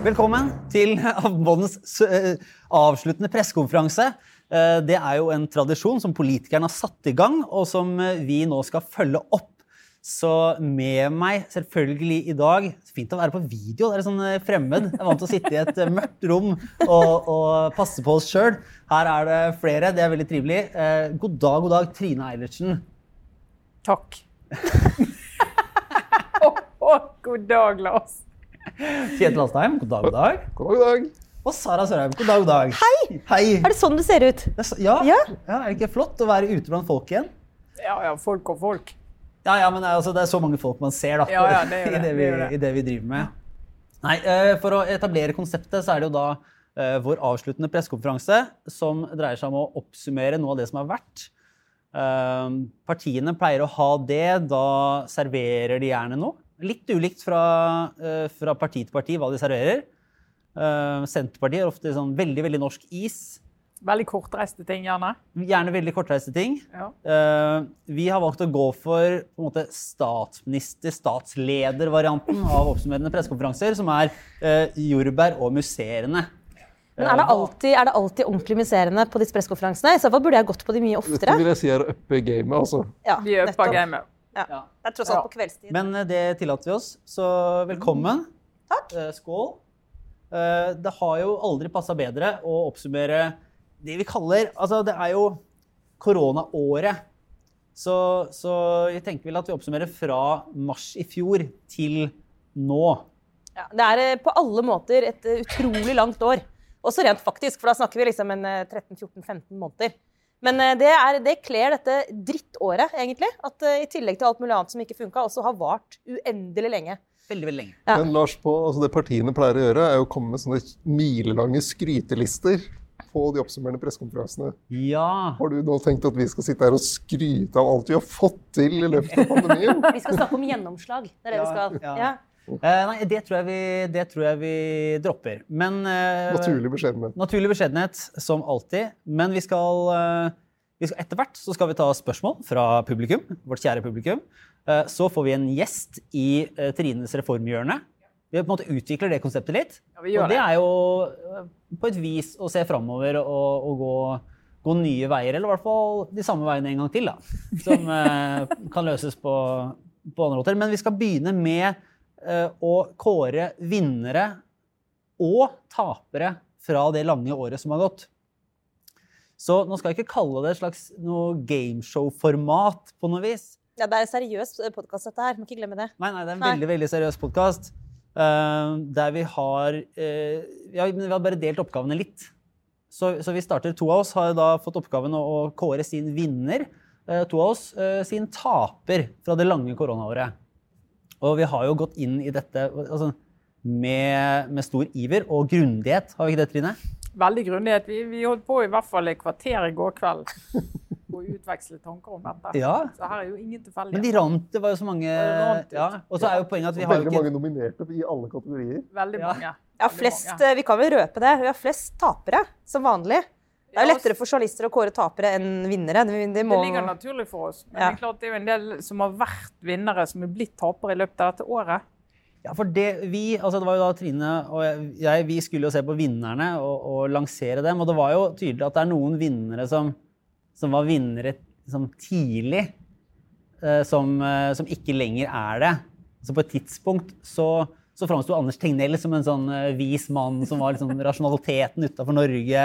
Velkommen til Aftenpostens eh, avsluttende pressekonferanse. Eh, Det er jo en tradisjon som politikerne har satt i gang, og som eh, vi nå skal følge opp. Så med meg selvfølgelig i dag Fint å være på video. Det er sånn fremmed. Jeg er vant til å sitte i et mørkt rom og, og passe på oss sjøl. Her er det flere. Det er veldig trivelig. God dag, god dag, Trine Eilertsen. Takk. oh, oh, god dag, Lars. Kjetil Astheim, god dag, god dag. God dag, god dag. Og Sara Sørheim, god dag, god dag. Hei! Hei. Er det sånn du ser ut? Ja. Ja. ja, er det ikke flott å være ute blant folk igjen? Ja, ja, folk og folk. Ja, ja, men det altså, det er så mange folk man ser da, Ja, ja, det det. i, det, vi, det det. i det vi driver med. Nei, eh, For å etablere konseptet så er det jo da eh, vår avsluttende pressekonferanse som dreier seg om å oppsummere noe av det som har vært. Eh, partiene pleier å ha det. Da serverer de gjerne noe. Litt ulikt fra, eh, fra parti til parti hva de serverer. Eh, Senterpartiet er ofte sånn veldig, veldig norsk is. Veldig kortreiste ting, gjerne. Gjerne veldig kortreiste ting. Ja. Eh, vi har valgt å gå for på en måte statsminister, statsleder-varianten av oppsummerende pressekonferanser, som er jordbær og musserende. Men er det alltid, er det alltid ordentlig musserende på disse pressekonferansene? I så fall burde jeg gått på de mye Dette oftere. vil jeg si er å uppe gamet, altså. Ja, Vi er nettopp. Ja. Ja. Det er tross alt Ja. på kveldstid. Men eh, det tillater vi oss, så velkommen. Takk. Eh, skål. Eh, det har jo aldri passa bedre å oppsummere det vi kaller Altså, det er jo koronaåret. Så, så jeg tenker vel at vi oppsummerer fra mars i fjor til nå. Ja, det er på alle måter et utrolig langt år. Også rent faktisk, for da snakker vi liksom en eh, 13-14-15 måneder. Men eh, det, er, det kler dette drittåret, egentlig. At eh, i tillegg til alt mulig annet som ikke funka, også har vart uendelig lenge. Veldig, veldig lenge. Ja. Men Lars, på, altså det partiene pleier å gjøre, er å komme med sånne milelange skrytelister på de oppsummerende pressekonferansene. Ja. Har du nå tenkt at vi skal sitte her og skryte av alt vi har fått til i løpet av pandemien? Vi skal snakke om gjennomslag. Det er det vi Ja, skal. ja. Eh, nei, det tror, jeg vi, det tror jeg vi dropper. Men eh, Naturlig beskjedenhet. naturlig beskjedenhet som alltid. Men vi skal, eh, skal etter hvert så skal vi ta spørsmål fra publikum. Vårt kjære publikum. Eh, så får vi en gjest i eh, Trines reformhjørne. Vi på en måte utvikler det konseptet litt. Ja, og det det. er jo eh, på et vis å se framover og, og gå, gå nye veier. Eller i hvert fall de samme veiene en gang til, da. Som kan løses på, på andre måter. Men vi skal begynne med å kåre vinnere og tapere fra det lange året som har gått. Så nå skal jeg ikke kalle det et slags noe gameshow-format på noe vis. Ja, det er en seriøs podkast, dette her. Må ikke glemme det. Nei, nei, det er en Nei. veldig veldig seriøs podkast. der vi har uh, ja, men Vi har bare delt oppgavene litt. Så, så vi starter, To av oss har da fått oppgaven å, å kåre sin vinner. Uh, to av oss eh, sin taper fra det lange koronaåret. Og vi har jo gått inn i dette altså, med, med stor iver og grundighet. Har vi ikke det, Trine? Veldig grundighet. Vi, vi holdt på i hvert fall et kvarter i går kveld å utveksle tanker om dette. Ja. Så her er jo ingen Men de rant. Det var jo så mange ja. Og så er jo poenget at vi har ikke... Veldig ikke mange nominerte i alle kategorier. Veldig mange. Ja, flest, mange. eh, Vi kan vel røpe det. Vi har flest tapere, som vanlig. Det er jo lettere for journalister å kåre tapere enn vinnere. Det, det må... Det ligger naturlig for oss. Men Ja. det er klart det er jo en del som har vært vinnere, som er blitt tapere i løpet av dette året. Ja, for det, vi, altså det var jo da Trine og jeg, vi skulle jo se på vinnerne og, og lansere dem. Og det var jo tydelig at det er noen vinnere som, som var vinnere som tidlig, eh, som, eh, som ikke lenger er det. Så på et tidspunkt så, så framsto Anders Tegnell som en sånn eh, vis mann som var liksom rasjonaliteten utafor Norge.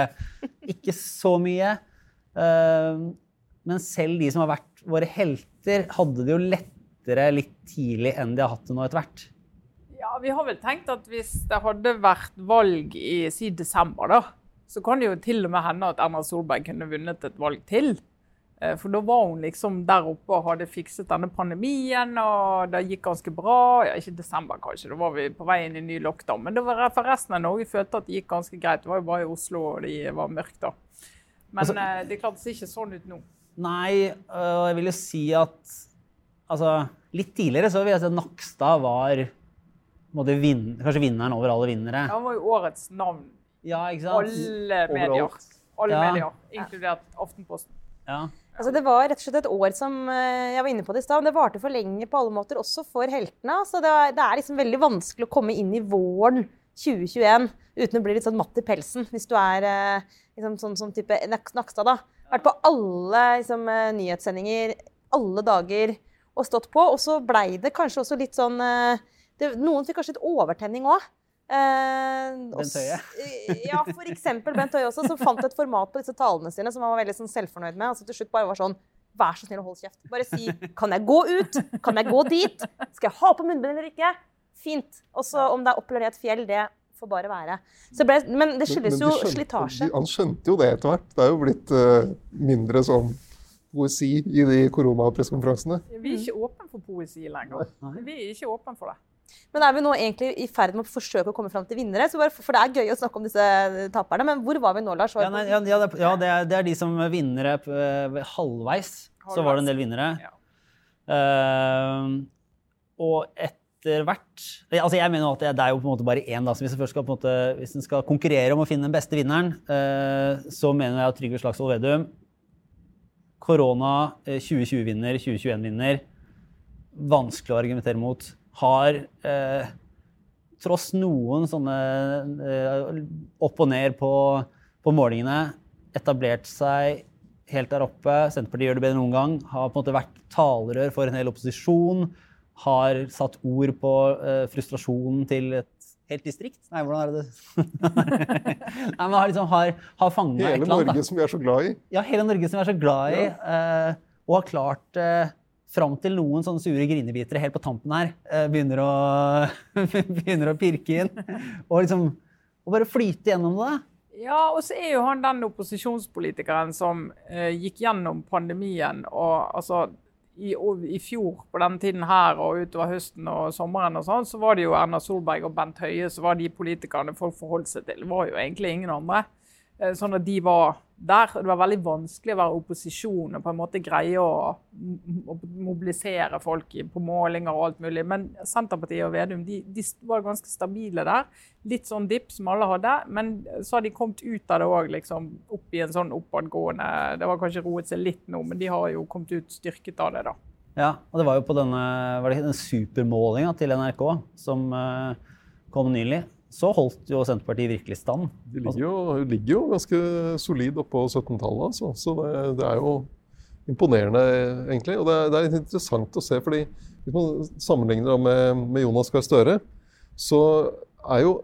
Ikke så mye. Eh, men selv de som har vært våre helter, hadde det jo lettere litt tidlig enn de har hatt det nå etter hvert. Ja, Vi har vel tenkt at hvis det hadde vært valg i si desember, da, så kan det jo til og med hende at Erna Solberg kunne vunnet et valg til. Eh, For da var hun liksom der oppe og hadde fikset denne pandemien, og det gikk ganske bra. Ja, ikke desember, kanskje, da var vi på vei inn i ny lockdown. Men det var for resten av Norge følte at det gikk ganske greit. Det var jo bare i Oslo og det var mørkt da. Men Altså- eh, det klarte seg ikke sånn ut nå. Nei, og jeg vil jo si at altså, litt tidligere så vil jeg si at Nakstad var en kanskje vinneren over alle vinnere. Han var jo årets navn. Ja, ikke sant? Alle medier. Alle Ja. medier, inkludert Aftenposten. Ja. Altså, det var rett og slett et år som eh, jeg var inne på det i stad, det varte for lenge på alle måter, også for heltene. Så det, er- det er liksom veldig vanskelig å komme inn i våren 2021 uten å bli litt sånn matt i pelsen, hvis du er eh, liksom, sånn som type Nakstad, da. Vært på alle liksom, eh, nyhetssendinger alle dager og stått på. Og så blei det kanskje også litt sånn det, Noen fikk kanskje litt overtenning òg. Eh, Bent Høie. ja, for eksempel Bent Høie også, som fant et format på disse talene sine som han var veldig sånn, selvfornøyd med. Altså til slutt bare var sånn Vær så snill og hold kjeft. Bare si Kan jeg gå ut? Kan jeg gå dit? Skal jeg ha på munnbind eller ikke? Fint. Og så om det er opp eller ned et fjell, det får bare være. Så ble, men det skyldes Men- men jo de slitasje. Han skjønte jo det etter hvert. Det er jo blitt uh, mindre sånn poesi i de koronapressekonferansene. Vi er ikke åpne for poesi lenger. Vi er ikke åpne for det. Men er vi nå egentlig i ferd med å forsøke å komme fram til vinnere? Så bare, for det er gøy å snakke om disse taperne, men hvor var vi nå, Lars? Ja, nei, ja, ja, det, er- ja det, er, det er de som vinnere p- ved halvveis. Så var det en del vinnere. Ja. Eh, og etter hvert altså Jeg mener at det, er jo på en måte bare én. Da, så hvis en først skal, på en måte, hvis en skal konkurrere om å finne den beste vinneren, uh, så mener jeg at Trygve Slagsvold Vedum Korona, eh, 2020-vinner, 2021-vinner. Vanskelig å argumentere mot. Har eh, tross noen sånne eh, opp og ned på, på målingene etablert seg helt der oppe. Senterpartiet gjør det bedre enn noen gang. Har på en måte vært talerør for en hel opposisjon. Har satt ord på eh, frustrasjonen til et helt distrikt. Nei, hvordan er det Nei, men har liksom har, har fanga et eller annet. Hele Norge som vi er så glad i. Ja, hele Norge som vi er så glad i, eh, og har klart eh, fram til noen sånne sure grinebitere helt på tampen her eh, begynner, å, begynner å pirke inn. Og liksom og bare flyte gjennom det. Ja, og så er jo han den opposisjonspolitikeren som eh, gikk gjennom pandemien og altså i, i fjor på denne tiden her og utover høsten og sommeren og sånn, så var det jo Erna Solberg og Bent Høie som var de politikerne folk forholdt seg til. Det var jo egentlig ingen andre. Eh, Sånn at de var der. Det var veldig vanskelig å være opposisjon og på en måte greie å, å mobilisere folk på målinger og alt mulig. Men Senterpartiet og Vedum de, de var ganske stabile der. Litt sånn dipp som alle hadde. Men så har de kommet ut av det òg, liksom opp i en sånn oppadgående Det var kanskje roet seg litt nå, men de har jo kommet ut styrket av det, da. Ja, og det var jo på denne var supermålinga til NRK som eh, kom nylig. Så holdt jo Senterpartiet virkelig stand. De ligger jo, ligger jo ganske solid oppå 17-tallet, altså. Så det, det er jo imponerende, egentlig. Og det er, det er interessant å se, fordi hvis man sammenligner med, med Jonas Gahr Støre, så er jo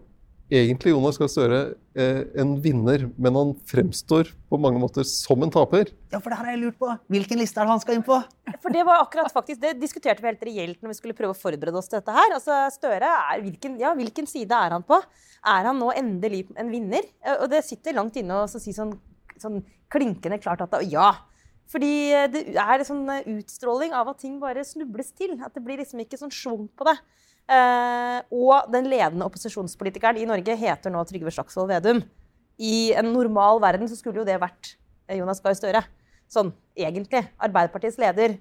egentlig Jonas Gahr Støre eh, en vinner, men han fremstår på mange måter som en taper. Ja, for det her har jeg lurt på. Hvilken liste er det han skal inn på? For det var akkurat faktisk, det diskuterte vi helt reelt når vi skulle prøve å forberede oss til dette her. Altså, Støre er, hvilken, ja, hvilken side er han på? Er han nå endelig en vinner? Eh, Og det sitter langt inne å så si sånn, sånn klinkende klart at ja. Fordi eh, det er sånn eh, utstråling av at ting bare snubles til. At det blir liksom ikke sånn schwung på det. Eh, og den ledende opposisjonspolitikeren i Norge heter nå Trygve Slagsvold Vedum. I en normal verden så skulle jo det vært eh, Jonas Gahr Støre. Sånn egentlig. Arbeiderpartiets leder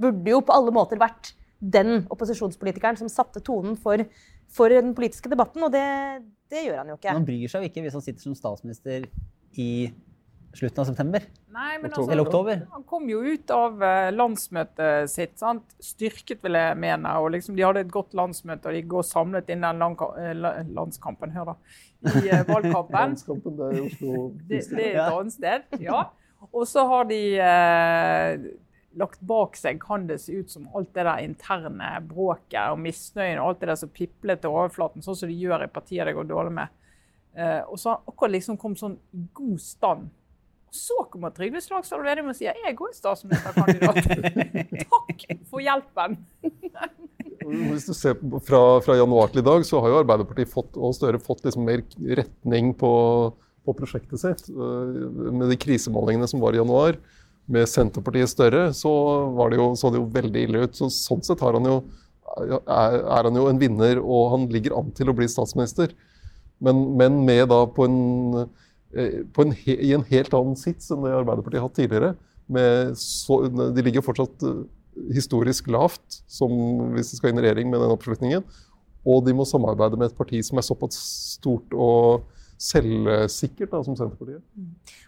burde jo på alle måter vært den opposisjonspolitikeren som satte tonen for, for den politiske debatten, og det, det gjør han jo ikke. Han bryr seg jo ikke hvis han sitter som statsminister i slutten av september. Nei, men Oktober. altså, Eller oktober. Han kom jo ut av eh, landsmøtet sitt, sant? styrket vil jeg mene. og liksom De hadde et godt landsmøte, og de går samlet inn den eh, la- landskampen hør da, i eh, valgkampen. Landskampen, det er jo Oslo. det, det er et annet sted. ja. Og så har de eh, lagt bak seg, kan det se ut som, alt det der interne bråket og misnøyen og alt det der som pipler til overflaten, sånn som de gjør i partier det går dårlig med. Eh, og så har han akkurat liksom kommet sånn i god stand. Og så kommer Trygve Slagsvold Vedum og sier jeg er god statsministerkandidat. Takk for hjelpen. Hvis du ser fra, fra januar til i dag, så har jo Arbeiderpartiet fått, og Støre fått liksom mer retning på, på prosjektet sitt. Eh, Med de krisemålingene som var i januar, med Senterpartiet større, så, var det jo, så det jo veldig ille ut. Så, sånn sett har han jo, er, er han jo en vinner, og han ligger an til å bli statsminister. Men, men med da på en, en, he- i en helt annen sits enn det Arbeiderpartiet har hatt tidligere. Så, de ligger fortsatt eh, historisk lavt som hvis de skal inn i regjering med den oppslutningen. Og de må samarbeide med et parti som er såpass stort og selvsikkert da, som Senterpartiet.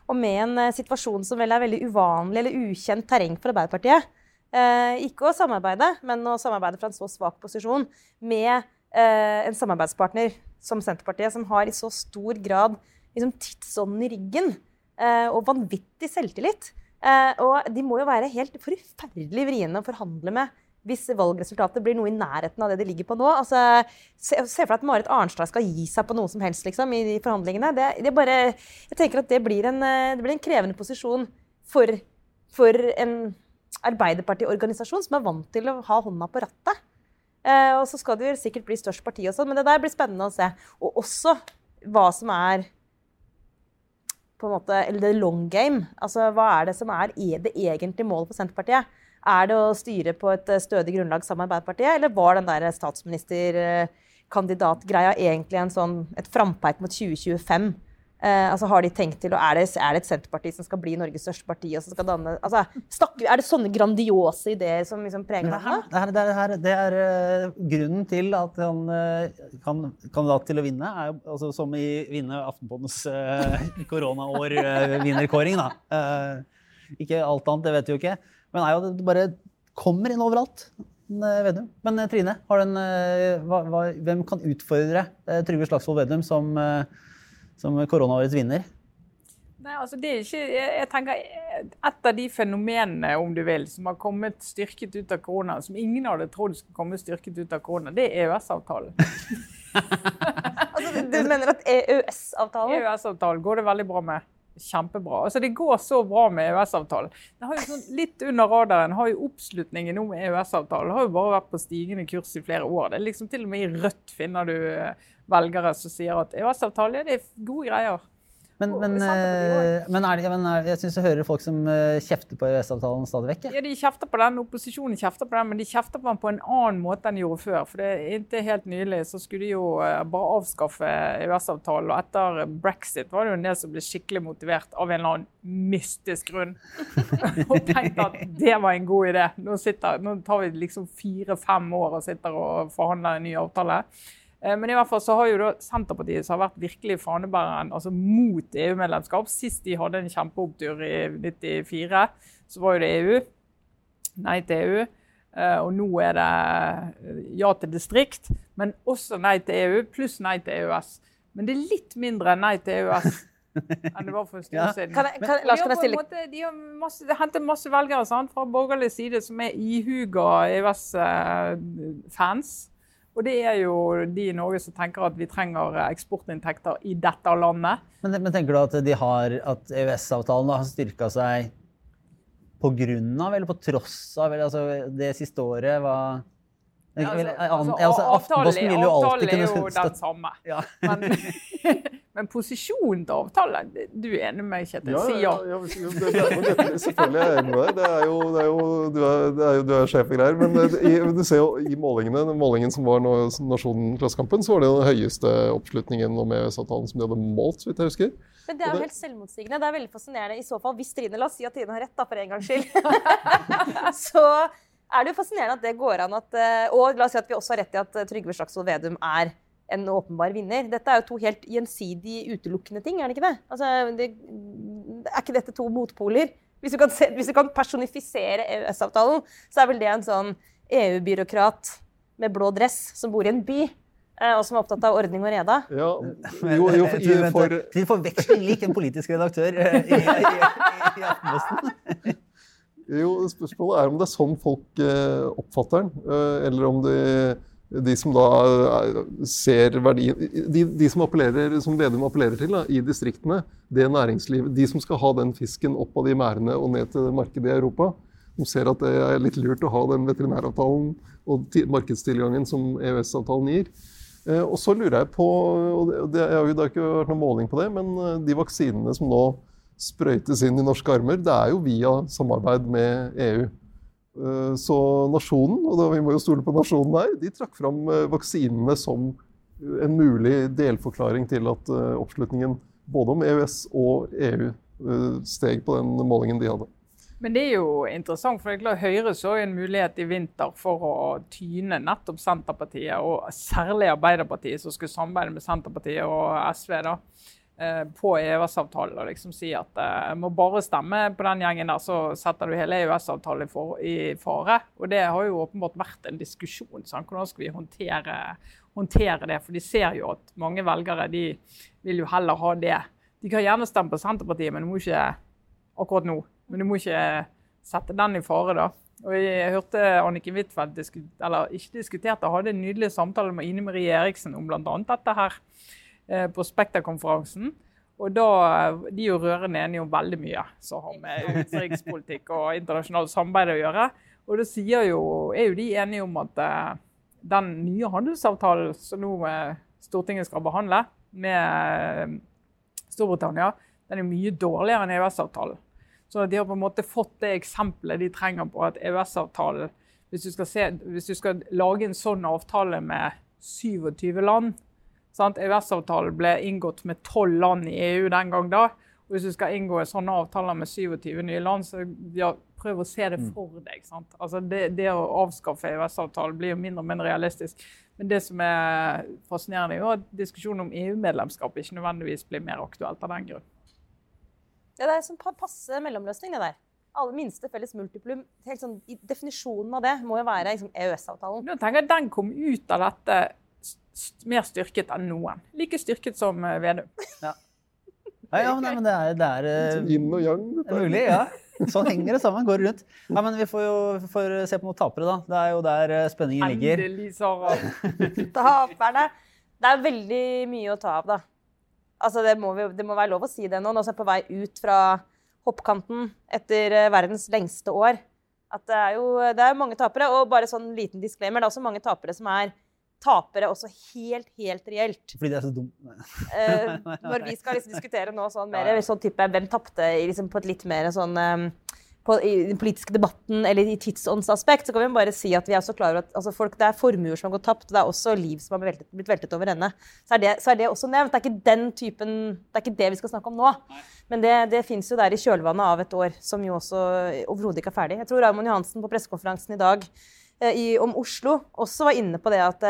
Og med en uh, situasjon som vel er veldig uvanlig eller ukjent terreng for Arbeiderpartiet. Eh, ikke å samarbeide, men å samarbeide fra en så svak posisjon med eh, en samarbeidspartner som Senterpartiet, som har i så stor grad liksom, tidsånden i ryggen eh, og vanvittig selvtillit. Eh, og de må jo være helt forferdelig vriene å forhandle med hvis valgresultatet blir noe i nærheten av det de ligger på nå. Altså, se, se for deg at Marit Arnstad skal gi seg på noe som helst liksom, i de forhandlingene. Det, det bare, jeg tenker at det blir en, eh, det blir en krevende posisjon for, for en Arbeiderpartiorganisasjon som er vant til å ha hånda på rattet. Eh, og så skal det jo sikkert bli størst parti og sånn, men det der blir spennende å se. Og også hva som er på en måte, eller the long game. Altså, Hva er det som er det egentlige målet for Senterpartiet? Er det å styre på et eh, stødig grunnlag sammen med Arbeiderpartiet, eller var den der statsministerkandidatgreia egentlig en sånn, et frampeik mot 2025? Eh, altså har de tenkt til, og er det, er det, et Senterparti som skal bli Norges største parti? og som skal danne, altså, snakker, Er det sånne grandiose ideer som liksom preger det? Her, det, her, det, her, det er uh, grunnen til at han uh, kan, kandidat til å vinne, er altså, som i vinne Aftenpådens uh, koronaår-vinnerkåring. da. ikke alt annet, det vet vi jo ikke. Men er jo, det bare kommer inn overalt. Vedum. Men Trine, en, hva, hva, hvem kan utfordre Trygve Slagsvold Vedum som, som koronaårets vinner? Nei, altså det er ikke, jeg, jeg, tenker Et av de fenomenene om du vil, som har kommet styrket ut av korona, som ingen hadde trodd skulle komme styrket ut av korona, det er EØS-avtalen. altså, du mener at EØS-avtalen EØS-avtalen går det veldig bra med kjempebra. Altså Det går så bra med EØS-avtalen. Den har jo sånn Litt under radaren har jo oppslutningen om EØS-avtalen har jo bare vært på stigende kurs i flere år. Det er liksom Til og med i Rødt finner du velgere som sier at EØS-avtalen er gode greier. Men, men, eh, men, er det, men er, jeg syns jeg hører folk som eh, kjefter på EØS-avtalen stadig vekk. Ja, de kjefter på den, Opposisjonen kjefter på den, men de kjefter på den på en annen måte enn de gjorde før. For det, Inntil helt nylig så skulle de jo eh, bare avskaffe EØS-avtalen. Og etter brexit var det jo en del som ble skikkelig motivert av en eller annen mystisk grunn. og tenkte at det var en god idé. Nå, sitter, nå tar vi liksom fire-fem år og sitter og forhandler en ny avtale. Eh, men i hvert fall så har jo da Senterpartiet som har vært virkelig fanebæreren altså mot EU-medlemskap. Sist de hadde en kjempeopptur i 94, så var jo det EU. Nei til EU. Eh, og nå er det eh, ja til distrikt, men også nei til EU, pluss nei til EØS. Men det er litt mindre nei til EØS enn det var for en stund ja. siden. Kan jeg, kan, Lars, kan jeg? Måte, de har masse, hentet masse velgere sant, fra borgerlig side som er ihuga EØS-fans. Og det er jo de i Norge som tenker at vi trenger eksportinntekter i dette landet. Men, men tenker du at, de har, at EØS-avtalen har styrka seg på grunn av eller på tross av eller, altså, det siste året? var... ja, altså, altså, altså, avtalen alltid er jo den samme. Ja. Men, Men posisjonen til avtalen Du er enig med meg, Kjetil? Si ja. ja, ja det, det, selvfølgelig er jeg enig med deg. Det er jo, det er jo, du, er, det er jo, du er sjef og greier. Men i, du ser jo i målingene, målingen som var nå, Nasjonen Klassekampen, så var det den høyeste oppslutningen om EØS-avtalen som de hadde målt, så vidt jeg husker. Men det er jo helt selvmotsigende. Det er veldig fascinerende. I så fall, hvis Trine La oss si at Trine har rett, da, for en gangs skyld. så er det jo fascinerende at det går an at eh, Og la oss si at vi også har rett i at Trygve Slagsvold Vedum er en åpenbar vinner. Dette er jo to helt gjensidig utelukkende ting, er det ikke det? Altså, det er ikke dette to motpoler? Hvis du kan, se, hvis du kan personifisere EØS-avtalen, så er vel det en sånn EU-byråkrat med blå dress som bor i en by. Eh, og som er opptatt av ordning og reda. Ja, jo, jo, for, for, Til forveksling lik en politisk redaktør eh, i, i, i, i Aftenposten. Jo, spørsmålet er om det er sånn folk eh, oppfatter den. Eller om de de som da eh, ser verdien De, de som, som Vedum appellerer til da, i distriktene, det næringslivet, de som skal ha den fisken opp av de merdene og ned til markedet i Europa, de ser at det er litt lurt å ha den veterinæravtalen og markedstilgangen som EØS-avtalen gir. Eh, og så lurer jeg på, og det, har jo ikke vært noen måling på det, men eh, de vaksinene som nå sprøytes inn i norske armer, det er jo via samarbeid med EU. Eh, så nasjonen, og da, vi må jo stole på nasjonen her, de trakk fram eh, vaksinene som en mulig delforklaring til at eh, oppslutningen både om EØS og EU steg på den målingen de hadde. Men det er jo interessant, for det er klart Høyre så en mulighet i vinter for å tyne nettopp Senterpartiet, og særlig Arbeiderpartiet, som skulle samarbeide med Senterpartiet og SV. da. Eh, på EØS-avtalen og liksom si at jeg eh, må bare stemme på den gjengen der, så setter du hele EØS-avtalen i fare. Og det har jo åpenbart vært en diskusjon. Sånn. Hvordan skal vi håndtere, håndtere det. For de ser jo at mange velgere de vil jo heller ha det. De kan gjerne stemme på Senterpartiet, men du må ikke akkurat nå. Men du må ikke sette den i fare, da. Og Jeg hørte Anniken Huitfeldt disku- eller ikke diskuterte, hadde en nydelig samtale med Ine Marie Eriksen om bl.a. dette her på Spekterkonferansen. Og da, eh, De er jo rørende enige om veldig mye som har med utenrikspolitikk og internasjonalt samarbeid å gjøre. Og da jo, er jo de enige om at eh, den nye handelsavtalen som nå eh, Stortinget skal behandle med eh, Storbritannia, den er mye dårligere enn EØS-avtalen. Så de har på en måte fått det eksempelet de trenger på at EØS-avtalen hvis, hvis du skal lage en sånn avtale med 27 land? EØS-avtalen ble inngått med 12 land i EU den gang da. Og hvis du skal inngå sånne avtaler med 27 nye land, så ja, prøv å se det for deg. Sant? Altså det, det å avskaffe EØS-avtalen blir jo mindre og mindre realistisk. Men det som er fascinerende, er jo at diskusjonen om EU-medlemskap ikke nødvendigvis blir mer aktuelt av den grunn. Ja, det er sånn pa- passe mellomløsning, det der. Alle minste felles multiplum. Helt sånn, definisjonen av det må jo være liksom, EØS-avtalen. Den kom ut av dette mer styrket enn noen. Like styrket som eh, Vedum. Ja, ja, men, nei, men det er, det er eh, yin og yang. Det er mulig, ja. Sånn henger det sammen. Går rundt. Ja, men vi får jo vi får se på noen tapere, da. Det er jo der eh, spenningen ligger. Endelig, Sara. Taperne. Det er veldig mye å ta av, da. Altså, det må, vi, det må være lov å si det nå. Nå som jeg er på vei ut fra hoppkanten etter eh, verdens lengste år. At det er jo det er mange tapere. Og bare sånn liten disclaimer, det er også mange tapere som er tapere også helt, helt reelt. Fordi det er så dumt. Eh, når vi skal liksom diskutere nå sånn mer sånn type Hvem tapte liksom på et litt mer sånn eh, på, I den politiske debatten eller i tidsåndsaspekt, så kan vi bare si at vi er så klar over at altså folk, det er formuer som har gått tapt, og det er også liv som har blitt veltet, blitt veltet over ende. Så er, det, så er det også nevnt. Det er ikke den typen, det er ikke det vi skal snakke om nå. Men det, det fins jo der i kjølvannet av et år som jo også overhodet ikke er ferdig. Jeg tror Raymond Johansen på pressekonferansen i dag i, om Oslo også var inne på det at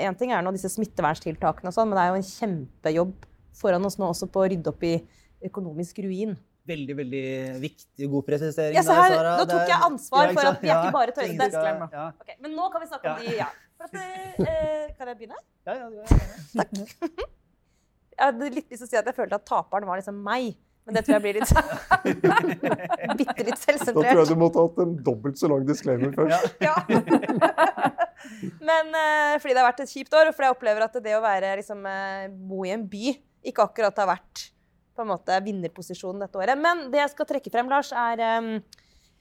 én ting er nå disse smitteverntiltakene og sånn, men det er jo en kjempejobb foran oss nå også på å rydde opp i økonomisk ruin. Veldig veldig viktig og god presisering. Ja, så der, her- Sara. nå tok jeg ansvar for at vi er ikke bare skal- Ja, Ok, Men nå kan vi snakke om de Ja. For at, eh, kan jeg begynne? ja, ja, ja, ja. Jeg hadde litt lyst til å si at jeg følte at taperen var liksom meg. Men det tror jeg blir litt Bitte litt Da tror jeg du måtte hatt en dobbelt så lang disclaimer først. Ja. Men eh, fordi det har vært et kjipt år, og fordi jeg opplever at det å være, liksom, eh, bo i en by ikke akkurat har vært på en måte vinnerposisjonen dette året. Men det jeg skal trekke frem, Lars, er um,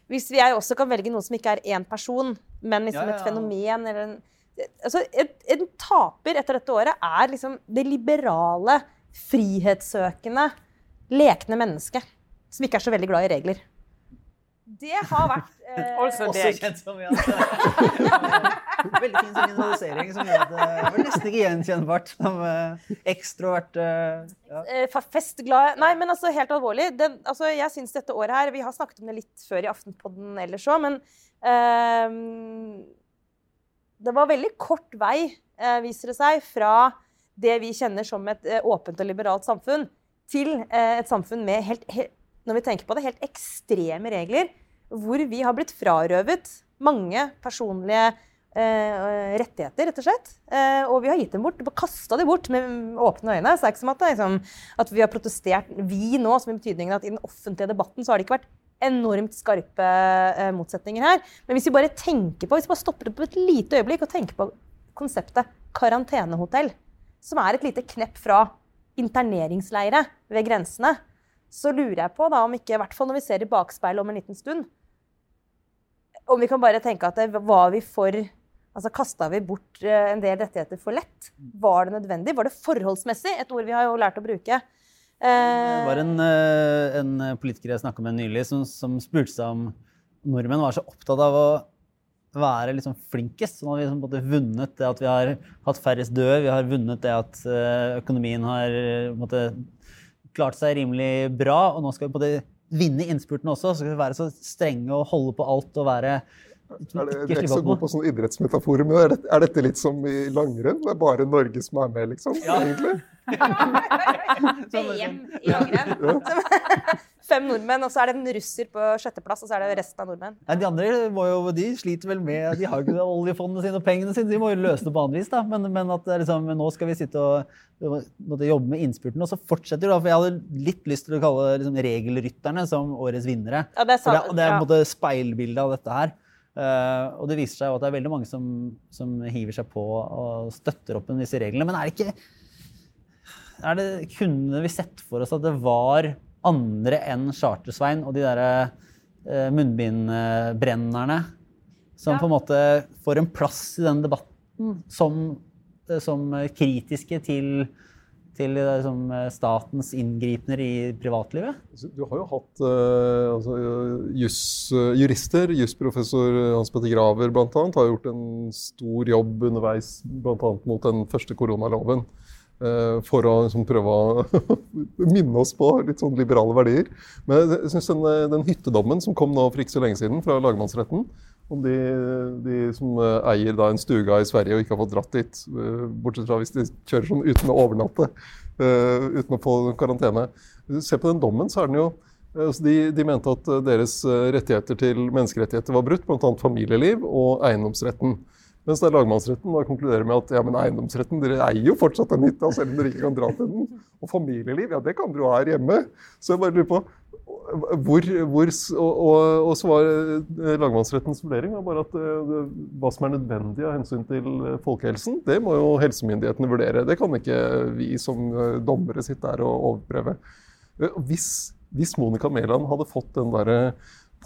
Hvis jeg også kan velge noe som ikke er én person, men liksom Ja, ja, et fenomen eller en altså, en, en taper etter dette året er liksom det liberale, frihetssøkende, lekne menneske Som ikke er så veldig glad i regler. Det har vært eh, Også kjent som ja. Veldig fin signalisering som gjør at det var nesten ikke gjenkjennbart som eh, ekstrovert eh, ja. Festglad festglade Nei, men altså helt alvorlig. Det, altså, jeg syns dette året her Vi har snakket om det litt før i Aftenpodden ellers òg, men ehm, Det var veldig kort vei, eh, viser det seg, fra det vi kjenner som et eh, åpent og liberalt samfunn, til eh, et samfunn med helt, når vi tenker på det, helt ekstreme regler, hvor vi har blitt frarøvet mange personlige eh, rettigheter, rett og slett. Eh, og vi har gitt dem bort, kasta dem bort med åpne øyne. Så det er ikke som at, liksom, at vi har protestert, vi nå, som i betydningen at i den offentlige debatten så har det ikke vært enormt skarpe eh, motsetninger her. Men hvis vi bare tenker på, hvis vi bare stopper opp et lite øyeblikk og tenker på konseptet karantenehotell, som er et lite knepp fra interneringsleire ved grensene, så lurer jeg på da om ikke, i hvert fall når vi ser i bakspeilet om en liten stund, om vi kan bare tenke at det var vi for Altså Kasta vi bort eh, en del rettigheter for lett? Var det nødvendig? Var det forholdsmessig? Et ord vi har jo lært å bruke. Det var en, eh, en politiker jeg snakka med nylig, som, som spurte seg om nordmenn var så opptatt av å være liksom flinkest. Sånn at vi liksom både vunnet det at vi har hatt færrest døde, vi har vunnet det at eh, økonomien har eh, på en måte, klart seg rimelig bra. Og nå skal vi på en vinne innspurten også. Så skal vi være så strenge og holde på alt og være Er det, vi er ikke ikke så god på sånne idrettsmetaforer, men er dette, er dette litt som i langrenn? Det er bare Norge som er med, liksom? Ja. egentlig? VM i langrenn. fem nordmenn, og så er det en russer på sjetteplass, og så er det resten av nordmenn. Nei, De andre jo, de sliter vel med De har ikke oljefondene sine og pengene sine. De må jo løse det på annet vis. da. Men, men at liksom, nå skal vi sitte og jobbe med innspurten. Og så fortsetter du, da. For jeg hadde litt lyst til å kalle liksom, regelrytterne som årets vinnere. Ja, det er sant. det, det er på en måte speilbildet av dette her. Uh, og det viser seg jo at det er veldig mange som, som hiver seg på og støtter opp under disse reglene. Men er det ikke er det, Kunne vi sett for oss at det var andre enn Charter-Svein og de derre eh, munnbindbrennerne som Ja. på en måte får en plass i den debatten som, eh, som kritiske til, til liksom, statens inngripener i privatlivet? Du har jo hatt eh, altså, juss, jurister, jusprofessor Hans Petter Graver bl.a. har gjort en stor jobb underveis bl.a. mot den første koronaloven. Eh, for å liksom, prøve å minne oss på litt sånn liberale verdier. Men jeg synes den, eh, den hyttedommen som kom nå for ikke så lenge siden fra lagmannsretten, om de, de som eh, eier da en stuga i Sverige og ikke har fått dratt dit, bortsett fra hvis de kjører sånn uten å overnatte, uten å få karantene. Se på den dommen, så er den jo altså de, de mente at deres rettigheter til menneskerettigheter var brutt, bl.a. familieliv og eiendomsretten. Mens er lagmannsretten da konkluderer med at ja, men eiendomsretten, dere eier jo fortsatt den hytta, selv om dere ikke kan dra til den. Og familieliv, ja det kan dere jo ha her hjemme. Så jeg bare lurer på hvor, hvor og, og, og så var eh, lagmannsrettens vurdering var bare at eh, det, hva som er nødvendig av hensyn til eh, folkehelsen, det må jo helsemyndighetene vurdere. Det kan ikke vi som eh, dommere sitte her og overprøve. Eh, Hvis, hvis Monica Mæland hadde fått den derre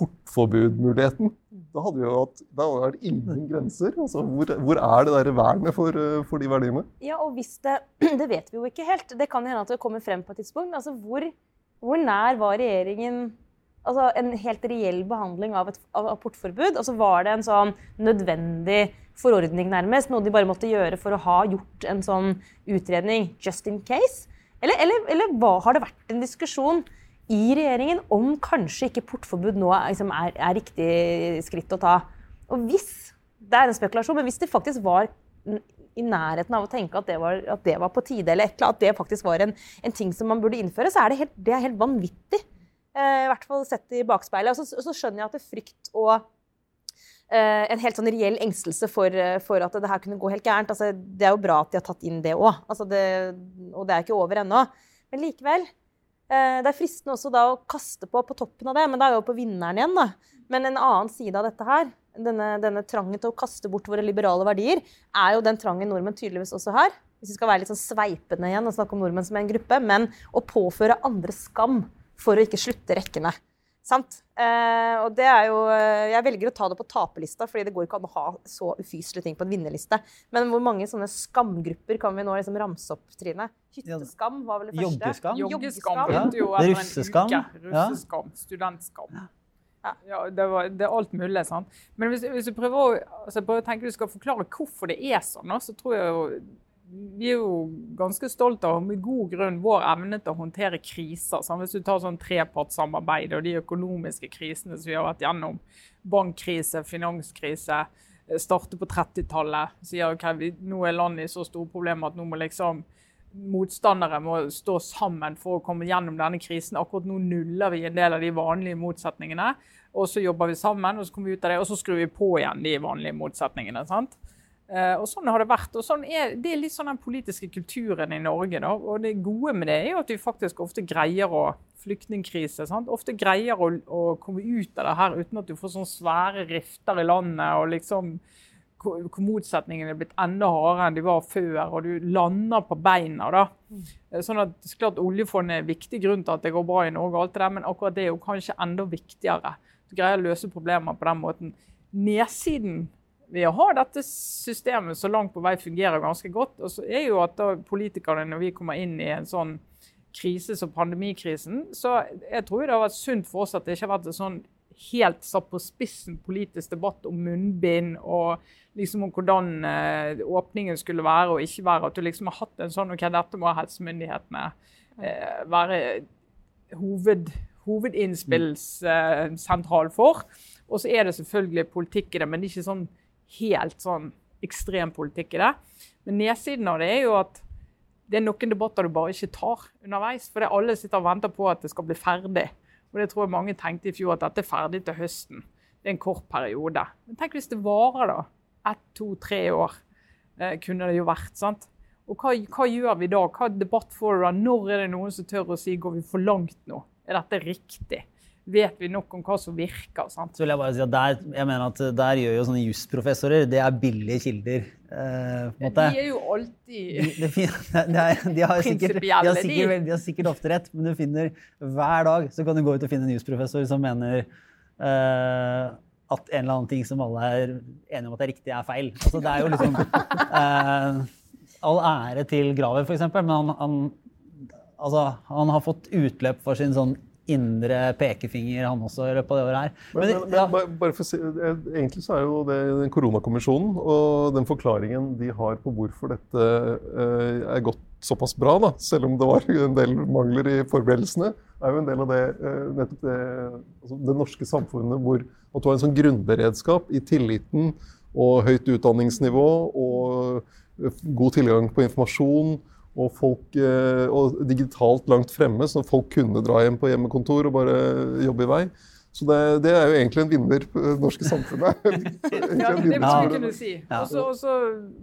portforbudmuligheten, da hadde vi jo hatt da er det ingen grenser. Altså, hvor, hvor er det der vernet for, eh, for de verdiene? Ja, og hvis det Det vet vi jo ikke helt. Det kan hende at det kommer frem på et tidspunkt. Altså, hvor, hvor nær var regjeringen altså, en helt reell behandling av et av portforbud? Altså, var det en sånn nødvendig forordning, nærmest? Noe de bare måtte gjøre for å ha gjort en sånn utredning just in case? Eller, eller, eller hva, har det vært en diskusjon i regjeringen om kanskje ikke portforbud nå liksom, er, er riktig skritt å ta? Og hvis det er en spekulasjon, men hvis det faktisk var i nærheten av å tenke at det var, at det var på tide, eller et at det faktisk var en, en ting som man burde innføre, så er det helt, det er helt vanvittig. Eh, I hvert fall sett i bakspeilet. Og så, så skjønner jeg at det er frykt og eh, en helt sånn reell engstelse for, for at det her kunne gå helt gærent. Altså, det er jo bra at de har tatt inn det òg, altså og det er ikke over ennå. Men likevel. Eh, det er fristende også da å kaste på på toppen av det, men da er jo på vinneren igjen. da. Men en annen side av dette her, denne, denne trangen til å kaste bort våre liberale verdier, er jo den trangen nordmenn tydeligvis også har. Hvis vi skal være litt sånn sveipende igjen og snakke om nordmenn som en gruppe, men å påføre andre skam for å ikke slutte rekkene. Sant? Eh, og det er jo eh, Jeg velger å ta det på taperlista, fordi det går ikke an å ha så ufyselige ting på en vinnerliste. Men hvor mange sånne skamgrupper kan vi nå liksom ramse opp, Trine? Hytteskam var vel det første? Joggeskam? Joggeskam Ja. begynte jo Russeskam. Ja. Russeskam. Studentskam. Ja. Ja, det, var, det er alt mulig. sant? Men hvis, hvis du prøver å, altså, prøver å tenke du skal forklare hvorfor det er sånn, så tror jeg jo vi er jo ganske stolte av med god grunn vår evne til å håndtere kriser. sant? Hvis du tar sånn trepartssamarbeid og de økonomiske krisene som vi har vært gjennom, bankkrise, finanskrise, eh, starte på 30-tallet, sier ok, nå er landet i så store problemer at nå må liksom motstandere må stå sammen for å komme gjennom denne krisen. Akkurat nå nuller vi en del av de vanlige motsetningene. Og så jobber vi sammen, og så kommer vi ut av det, og så skrur vi på igjen de vanlige motsetningene. sant? Eh, og Sånn har det vært. og sånn er, Det er litt sånn den politiske kulturen i Norge. da, og Det gode med det er jo at vi faktisk ofte greier å Flyktningkrise. Ofte greier å, å komme ut av det her uten at du får sånne svære rifter i landet. og liksom hvor motsetningene er blitt enda hardere enn de var før, og du lander på beina. da. Eh, Sånn at klart Oljefondet er en viktig grunn til at det går bra i Norge, og alt det der, men akkurat det er jo kanskje enda viktigere. Du greier å løse problemer på den måten. Nedsiden ved å ha dette systemet så langt på vei fungerer ganske godt, og så er jo at da politikerne, når vi kommer inn i en sånn krise som pandemikrisen, så jeg tror det har vært sunt for oss at det ikke har vært en sånn helt satt på spissen politisk debatt om munnbind og liksom om hvordan eh, åpningen skulle være og ikke være. At du liksom har hatt en sånn OK, dette må helsemyndighetene eh, være hoved, hovedinnspillssentral for. Og så er det selvfølgelig politikk i det, men det er ikke sånn helt sånn ekstrem politikk i det. Men nedsiden av det er jo at det er noen debatter du bare ikke tar underveis. For det alle sitter og venter på at det skal bli ferdig. Og det tror jeg mange tenkte i fjor, at dette er ferdig til høsten. Det er en kort periode. Men tenk hvis det varer, da. Ett, to, tre år eh, kunne det jo vært. sant? Og hva, hva gjør vi da? Hva debatt får du da? Når er det noen som tør å si går vi for langt nå? Er dette riktig? Vet vi nok om hva som virker? sant? Så vil jeg bare si at der, jeg mener at der gjør jo sånne jusprofessorer Det er billige kilder. Eh. De er jo alltid De, de, er, de, har sikkert, de, har de. sikkert, de har sikkert ofte rett, men du finner hver dag så kan du gå ut og finne en jusprofessor som mener eh, at en eller annen ting som alle er enige om at er riktig, er feil. Altså, det er jo liksom eh, All ære til Graver, f.eks., men han, han, altså, han har fått utløp for sin sånn indre pekefinger, han også, i løpet av det året her. Men, men, men ja, bare, bare for å si, eh, Egentlig så er jo det den koronakommisjonen og den forklaringen de har på hvorfor dette eh, er gått såpass bra, da, selv om det var en del mangler i forberedelsene, er jo en del av det, eh, nettopp det, altså det norske samfunnet hvor at du har en sånn grunnberedskap i tilliten og høyt utdanningsnivå og god tilgang på informasjon og, folk, eh, og digitalt langt fremme, så folk kunne dra hjem på hjemmekontor og bare jobbe i vei. Så det, det er jo egentlig en vinner på det norske samfunnet. Ja, det må vi kunne si. Og så-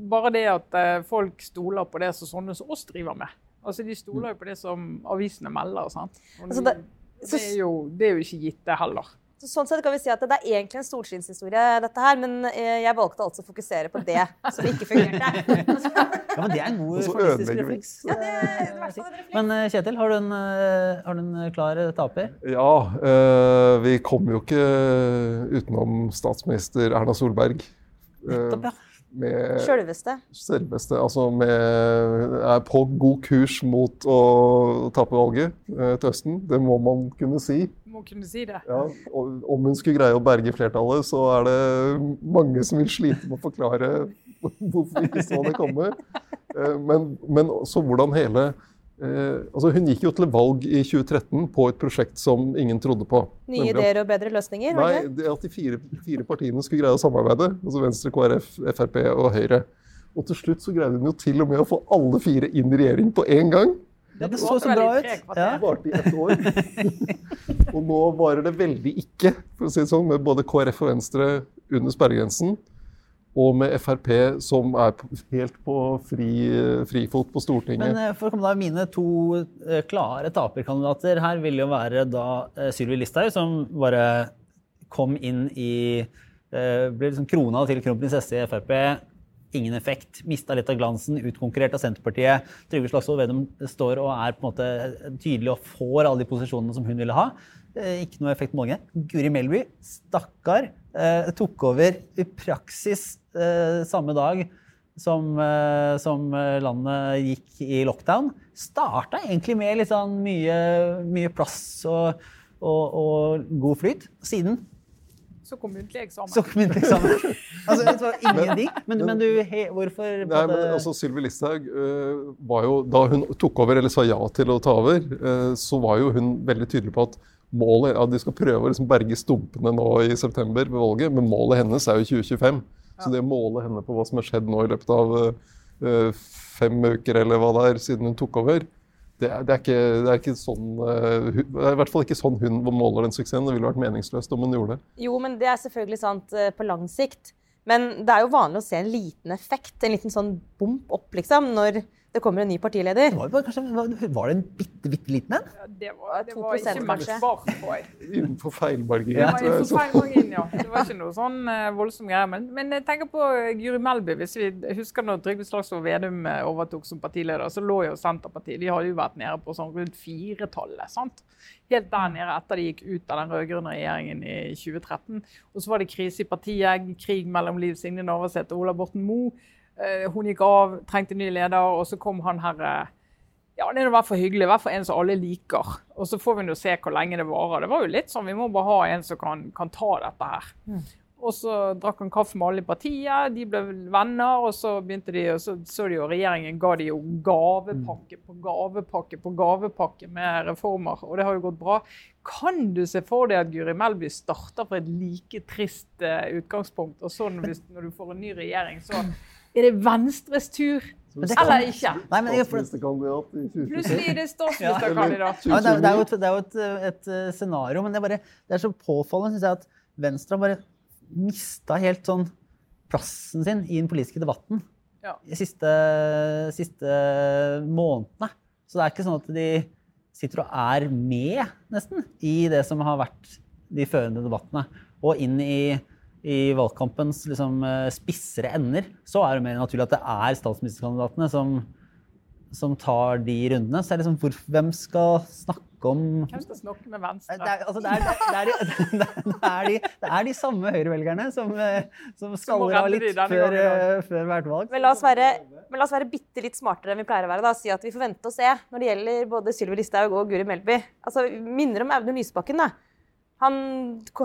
bare det at eh, folk stoler på det som sånne som oss driver med. Altså, De stoler jo på det som avisene melder. sant? Og Altså, det, det- det, er jo, det er jo ikke gitt, det heller. Så sånn sett kan vi si at Det er egentlig en solskinnshistorie, dette her, men eh, jeg valgte altså å fokusere på det som ikke fungerte. ja, men det er en god journalistisk refleks. Ja, det er refleks. Men eh, Kjetil, har du en, eh, har du en klar taper? Ja, eh, vi kommer jo ikke utenom statsminister Erna Solberg. Nettopp, ja. med selveste. selveste, altså med Er på god kurs mot å tape valget til høsten. Det må man kunne si. Må kunne si det. Ja, og om hun skulle greie å berge flertallet, så er det mange som vil slite med å forklare hvorfor vi ikke så det komme. Eh, Men, men så hvordan hele eh, altså Hun gikk jo til valg i 2013 på et prosjekt som ingen trodde på. Nye ideer og bedre løsninger. Nei, det at de fire, fire partiene skulle greie å samarbeide. Altså Venstre, KrF, Frp og Høyre. Og til slutt så greide hun jo til og med å få alle fire inn i regjering på én gang. Ja, det Det så så bra ut. Ja. Det varte i ett år. og nå varer det veldig ikke, for å si det sånn, med både KrF og Venstre under sperregrensen. Og med Frp som er helt på fri, frifot på Stortinget. Men eh, for å komme da, mine to eh, klare taperkandidater her vil jo være da eh, Sylvi Listhaug, som bare kom inn i eh, Ble liksom krona til kronprinsesse i Frp. Ingen effekt. Mista litt av glansen. Utkonkurrert av Senterpartiet. Trygve Slagsvold Vedum står og er på en måte tydelig og får alle de posisjonene som hun ville ha. Eh, Ikke noe effekt på målingen. Guri Melby, stakkar, eh, tok over i praksis eh, samme dag som, som landet gikk i lockdown. Starta egentlig med litt sånn mye, mye plass og, og, og god flyt. Siden Så kom muntlig eksamen. så kom muntlig eksamen. Altså, det var ingenting. Men, men du, he, hvorfor Nei, men altså Sylvi Listhaug uh, var jo Da hun tok over, eller sa ja til å ta over, uh, så var jo hun veldig tydelig på at målet at De skal prøve å liksom berge stumpene nå i september ved valget, men målet hennes er jo 2025. Så det å måle henne på hva som har skjedd nå i løpet av uh, fem uker, eller hva det er, siden hun tok over, det er, det er, ikke, det er ikke sånn øh, Det er i hvert fall ikke sånn hun måler den suksessen. Det ville vært meningsløst om hun gjorde det. Jo, men det er selvfølgelig sant eh, på lang sikt. Men det er jo vanlig å se en liten effekt, en liten sånn bump opp, liksom, når det kommer en ny partileder. Det var, kanskje, var- det en bitte, bitte liten en? Ja, det var, det 2% var ikke kanskje. merkbart. Innenfor feilmargin. Det var tror jeg, en så- feil margin, ja. Det var ikke noe sånn eh, voldsom greie. Men, men jeg tenker på Guri Melby. Hvis vi husker når Trygve Slagsvold Vedum eh, overtok som partileder, så lå jo Senterpartiet De hadde jo vært nede på sånn rundt firetallet. sant? Helt der nede etter de gikk ut av den rød-grønne regjeringen i 2013. Og så var det krise i partiet, krig mellom Liv Signe Navarsete og Ola Borten Moe. Eh, Hun gikk av, trengte ny leder, og så kom han her eh, ja, det er i hvert fall hyggelig. I hvert fall en som alle liker. Og så får vi nå se hvor lenge det varer. Det var jo litt sånn, Vi må bare ha en som kan, kan ta dette her. Og så drakk han kaffe med alle i partiet, de ble venner, og så begynte de, og så så de jo regjeringen ga de jo gavepakke på gavepakke på gavepakke med reformer, og det har jo gått bra. Kan du se for deg at Guri Melby starter fra et like trist uh, utgangspunkt, og så når, vi, når du får en ny regjering, så er det Venstres tur? Eller ikke. Nei, men, for, Statsministerkandidat i 2023. Plutselig er det statsministerkandidat. Ja, det, er, det er jo et, det er jo et, et, eh, scenario, men det er, bare, det er så påfallende synes jeg, at Venstre har bare mista helt sånn plassen sin i den politiske debatten Ja. de siste, siste månedene. Så det er ikke sånn at de sitter og er med, nesten, i det som har vært de førende debattene. Og inn i, i valgkampens liksom, eh, spissere ender, så er det mer naturlig at det er statsministerkandidatene som, som tar de rundene. Så er det liksom, hvor, hvem skal snakke om Hvem skal snakke med det Venstre? er, altså, det, er, det, er, det, er, er de, de samme høyrevelgerne som, eh, som skaller av litt de før, eh, før hvert valg. Men la oss være, men la oss være bitte litt smartere enn vi pleier å være. da, Si at vi får vente og se når det gjelder både Sylvi Listhaug og Guri Melby. Altså, Minner om Audun Lysbakken. da. Han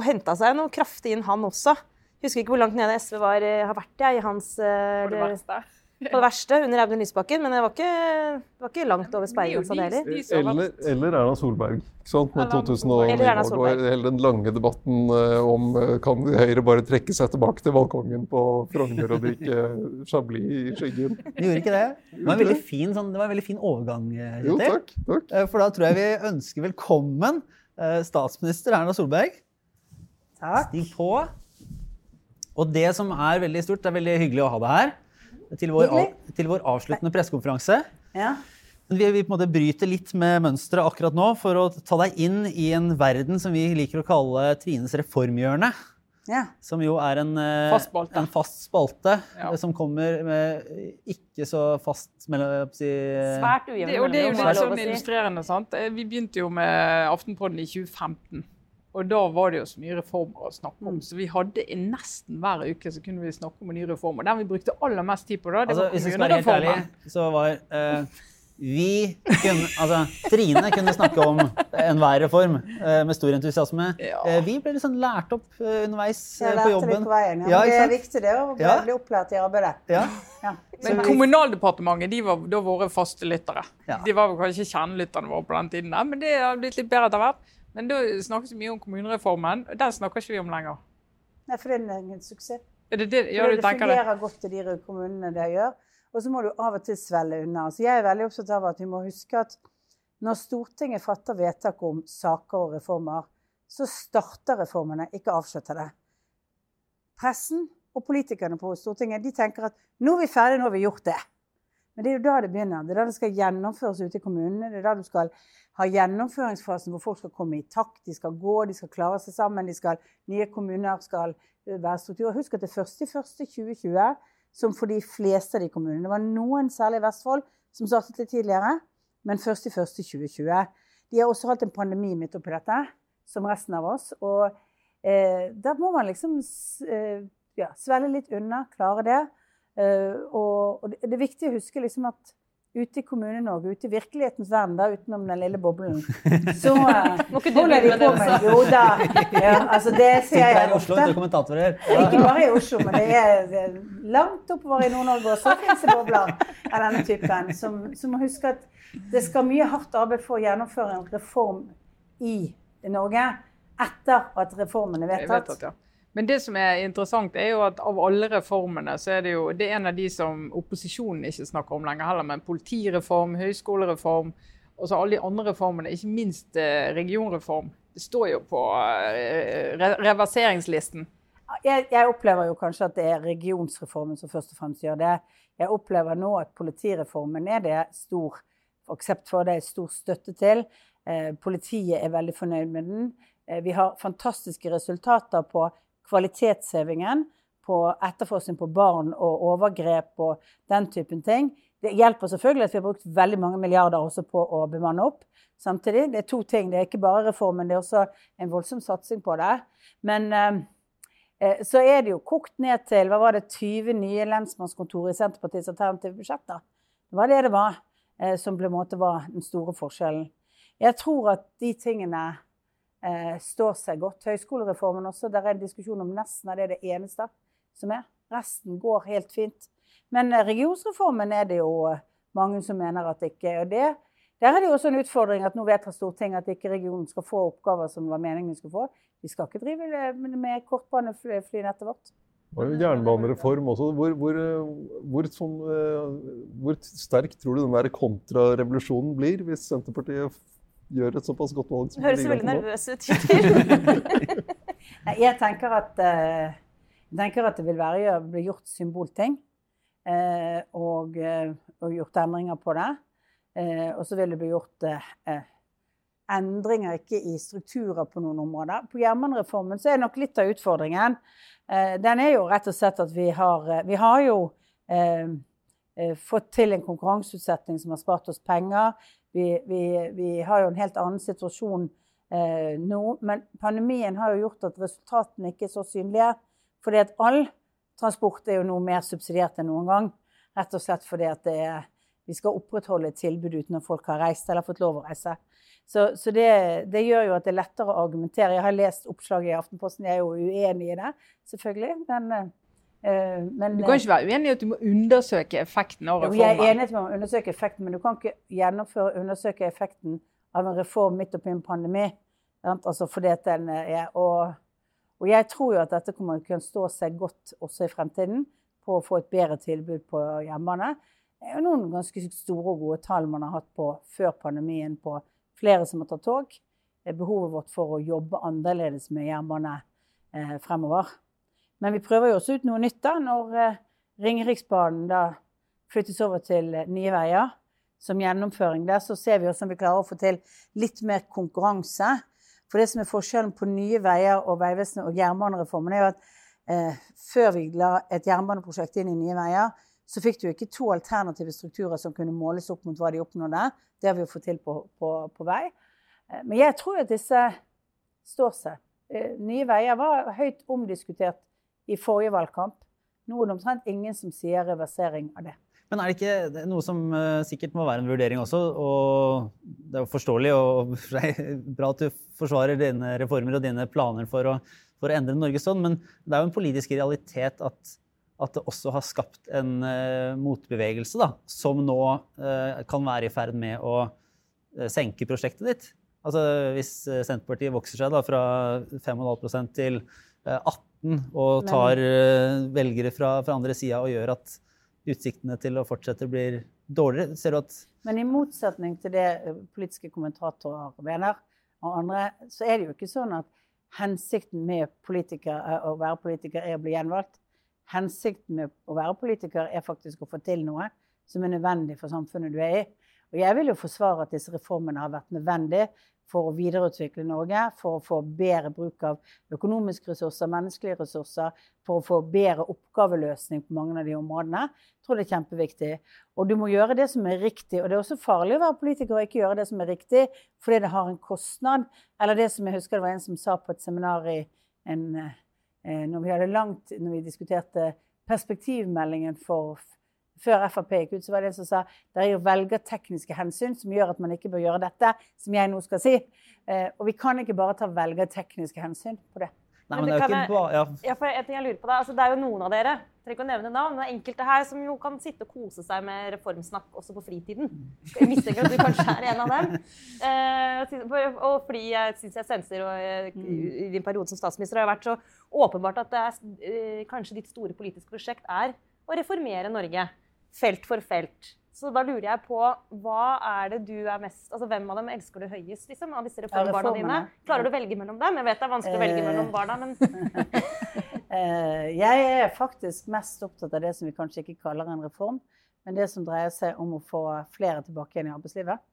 henta seg noe kraftig inn, han også. Husker ikke hvor langt nede SV var, eh, har vært jeg, i hans eh, På det verste. på det verste under Audun Lysbakken, men det var ikke, det var ikke langt over er sperregrensa, det heller. Eller, eller Erna Solberg. Ikke sant? Med Eller Erna Solberg. Eller Erna 2009 Solberg. hele den lange debatten eh, om kan Høyre bare trekke seg tilbake til balkongen på Frogner og drikke Chablis i skyggen. De gjorde ikke det. Det var en veldig fin, sånn, det var en veldig fin overgang. Jo, takk. takk. For da tror jeg vi ønsker velkommen statsminister Erna Solberg. Takk. Stig på. Og det som er veldig stort, det er veldig hyggelig å ha deg her. Til vår, av, til vår avsluttende pressekonferanse. Ja. Vi, vi på en måte bryter litt med mønsteret akkurat nå for å ta deg inn i en verden som vi liker å kalle Trines reformhjørne. Ja. Som jo er en, eh, Fast spalte. en fast spalte Ja. eh, som kommer med ikke så fast mellom jeg si, Svært ujevne Det, og det er jo litt sånn illustrerende. sant? Eh, Vi begynte jo med Aftenpodden i 2015. Og da var det jo så mye reformer å snakke Mm. om. Så vi hadde i nesten hver uke så kunne vi snakke om en ny reform. Og den vi brukte aller mest tid på da, det Altså, var hvis vi skal være helt ærlig, så var eh, vi kunne, altså, Trine kunne snakke om enhver reform eh, med stor entusiasme. Ja. Eh, vi ble sånn lært opp eh, underveis på jobben. på veien. Ja. Ja, det er viktig det å Ja. bli opplært i arbeidet. Ja. Ja. Men Kommunaldepartementet de var da våre faste lyttere. Ja. De var kanskje ikke kjernelytterne våre på den tiden, der, men det har blitt litt bedre etter hvert. Men da snakkes det mye om kommunereformen. og Den snakker ikke vi om lenger. Nei, for det er en suksess. Er det det, ja, du det tenker det? fungerer godt i de kommunene det gjør. Og så må du av og til svelle unna. Så jeg er veldig opptatt av at vi må huske at når Stortinget fatter vedtak om saker og reformer, så starter reformene, ikke avslutter det. Pressen og politikerne på Stortinget de tenker at nå er vi ferdige, nå har vi gjort det. Men det er jo da det begynner. Det er da det skal gjennomføres ute i kommunene. Det er da du skal ha gjennomføringsfasen hvor folk skal komme i takt, de skal gå, de skal klare seg sammen, skal, nye kommuner skal eh, være struktur. Husk at det er 1.1.2020 som for de fleste av de kommunene. Det var noen, særlig i Vestfold, som startet litt tidligere, men først i 1.1.2020. De har også hatt en pandemi midt oppi dette, som resten av oss. Og eh, da må man liksom eh, ja, svelle litt unna, klare det. Eh, og, og det er viktig å huske liksom at ute i Kommune-Norge, ute i virkelighetens verden, da, utenom den lille boblen, så uh, Må ikke du holder de begynne på med det med Jo da. Ja, altså det ser jeg i Oslo ofte. Ikke bare i Oslo, men det er, det er langt oppover i Nord-Norge også finnes det bobler av denne typen. Som, som må huske at det skal mye hardt arbeid for å gjennomføre en reform i Norge etter at reformen er vedtatt. Men det som er interessant, er jo at av alle reformene, så er det jo det er en av de som opposisjonen ikke snakker om lenger heller. Men politireform, høyskolereform, og så alle de andre reformene, ikke minst eh, regionreform. Det står jo på eh, re reverseringslisten. Jeg, jeg opplever jo kanskje at det er regionsreformen som først og fremst gjør det. Jeg opplever nå at politireformen er det stor aksept for, det er stor støtte til. Eh, politiet er veldig fornøyd med den. Eh, vi har fantastiske resultater på kvalitetshevingen, på etterforskning på barn og overgrep og den typen ting. Det hjelper selvfølgelig at vi har brukt veldig mange milliarder også på å bemanne opp. Samtidig, det er to ting. Det er ikke bare reformen, det er også en voldsom satsing på det. Men eh, eh, så er det jo kokt ned til hva var det, 20 nye lensmannskontor i Senterpartiets alternative budsjetter. Det var det det var, eh, som på en måte var den store forskjellen. Jeg tror at de tingene står seg godt. Høyskolereformen også, der er en diskusjon om nesten er det det eneste som er. Resten går helt fint. Men eh, regionsreformen er det jo eh, mange som mener at det ikke er det. Der er det jo også en utfordring at nå vedtar Stortinget at ikke regionen skal få oppgaver som var meningen de skulle få. Vi skal ikke drive med kortbaneflynettet vårt. Det var jo jernbanereform også. Hvor, hvor, eh, hvor, sånn, eh, hvor sterk tror du den der kontrarevolusjonen blir hvis Senterpartiet gjør et såpass godt valg? som Høres veldig nervøs ut. Nei, Jeg tenker at, uh, tenker at det vil være å bli gjort symbolting. Uh, og, uh, og gjort endringer på det. Eh, og så vil det bli gjort endringer ikke i strukturer på noen områder. På jernbanereformen så er nok litt av utfordringen eh, Den er jo rett og slett at vi har, vi har jo fått til en konkurranseutsetting som har spart oss penger. Vi, vi, vi har jo en helt annen situasjon eh, nå. Men pandemien har jo gjort at resultatene ikke er så synlige. Fordi at all transport er jo nå mer subsidiert enn noen gang. Rett og slett fordi at er, vi skal opprettholde et tilbud uten at folk har reist eller fått lov å reise. Så, så det, det gjør jo at det er lettere å argumentere. Jeg har lest oppslaget i Aftenposten, jeg er jo uenig i det, selvfølgelig. Men, eh, men Du kan ikke være uenig i at du må undersøke effekten av jo, jeg er enig i at man må undersøke effekten, men du kan ikke gjennomføre undersøke effekten av en reform midt oppi en pandemi. Altså den er, og, og jeg tror jo at dette kommer til å kunne stå seg godt også i fremtiden på å få et bedre tilbud på jernbane. Det er jo noen ganske store og gode tall man har hatt på før pandemien på flere som har tatt tog. Det er behovet vårt for å jobbe annerledes med jernbane eh, fremover. Men vi prøver jo også ut noe nytt da, når eh, Ringeriksbanen da flyttes over til eh, Nye Veier som gjennomføring der, så ser vi også om vi klarer å få til litt mer konkurranse. For det som er forskjellen på Nye Veier og Vegvesenet og jernbanereformen, er jo at eh, før vi la et jernbaneprosjekt inn i Nye Veier, så fikk du ikke to alternative strukturer som kunne måles opp mot hva de oppnådde. Det har vi jo fått til på, på, på vei. Eh, Men jeg tror at disse står seg. Nye Veier var høyt omdiskutert i forrige valgkamp. Nå er det omtrent ingen som sier reversering av det. Men er det ikke noe som eh, sikkert må være en vurdering også? Og det er jo forståelig og bra at du forsvarer dine reformer og dine planer for å, for å endre Norge sånn, men det er jo en politisk realitet at, at det også har skapt en uh, motbevegelse da, som nå uh, kan være i ferd med å senke prosjektet ditt. Altså Hvis Senterpartiet vokser seg da fra 5,5 til 18 midten og tar Men... velgere fra, fra andre sida og gjør at utsiktene til å fortsette blir dårligere? Ser du at Men i motsetning til det eh, politiske kommentatorer mener, og andre, så er det jo ikke sånn at hensikten med eh, å være politiker er å bli gjenvalgt. Hensikten med å være politiker er faktisk å få til noe som er nødvendig for samfunnet du er i. Og jeg vil jo forsvare at disse reformene har vært nødvendige for å videreutvikle Norge, for å få bedre bruk av økonomiske ressurser, menneskelige ressurser, for å få bedre oppgaveløsning på mange av de områdene. Jeg tror det er kjempeviktig. Og du må gjøre det som er riktig. Og det er også farlig å være politiker og ikke gjøre det som er riktig, fordi det har en kostnad. Eller det som jeg husker det var en som sa på et seminar i en, eh, når vi hadde langt, når vi diskuterte perspektivmeldingen for før Frp gikk ut, så var det en som sa det er jo velgertekniske hensyn som gjør at man ikke bør gjøre dette, som jeg nå skal si. Eh, og vi kan ikke bare ta velgertekniske hensyn på det. Nei, Men men det det er jo ikke bare ja, Ja, for en ting jeg lurer på da, altså Det er jo noen av dere trenger ikke å nevne navn, men det er enkelte her som jo kan sitte og kose seg med reformsnakk også på fritiden. Jeg mistenker at du kanskje er en av dem. Eh, og fordi jeg syns jeg senser og, eh, i din periode som statsminister har vært så åpenbart at det er eh, kanskje ditt store politiske prosjekt er å reformere Norge. Felt for felt. Så da lurer jeg på hva er det du er mest Altså hvem av dem elsker du høyest, liksom, av disse reformbarna dine? Klarer du å velge mellom dem? Jeg vet det er vanskelig å velge Eh. mellom barna, men Eh, Jeg er faktisk mest opptatt av det som vi kanskje ikke kaller en reform, men det som dreier seg om å få flere tilbake igjen i arbeidslivet.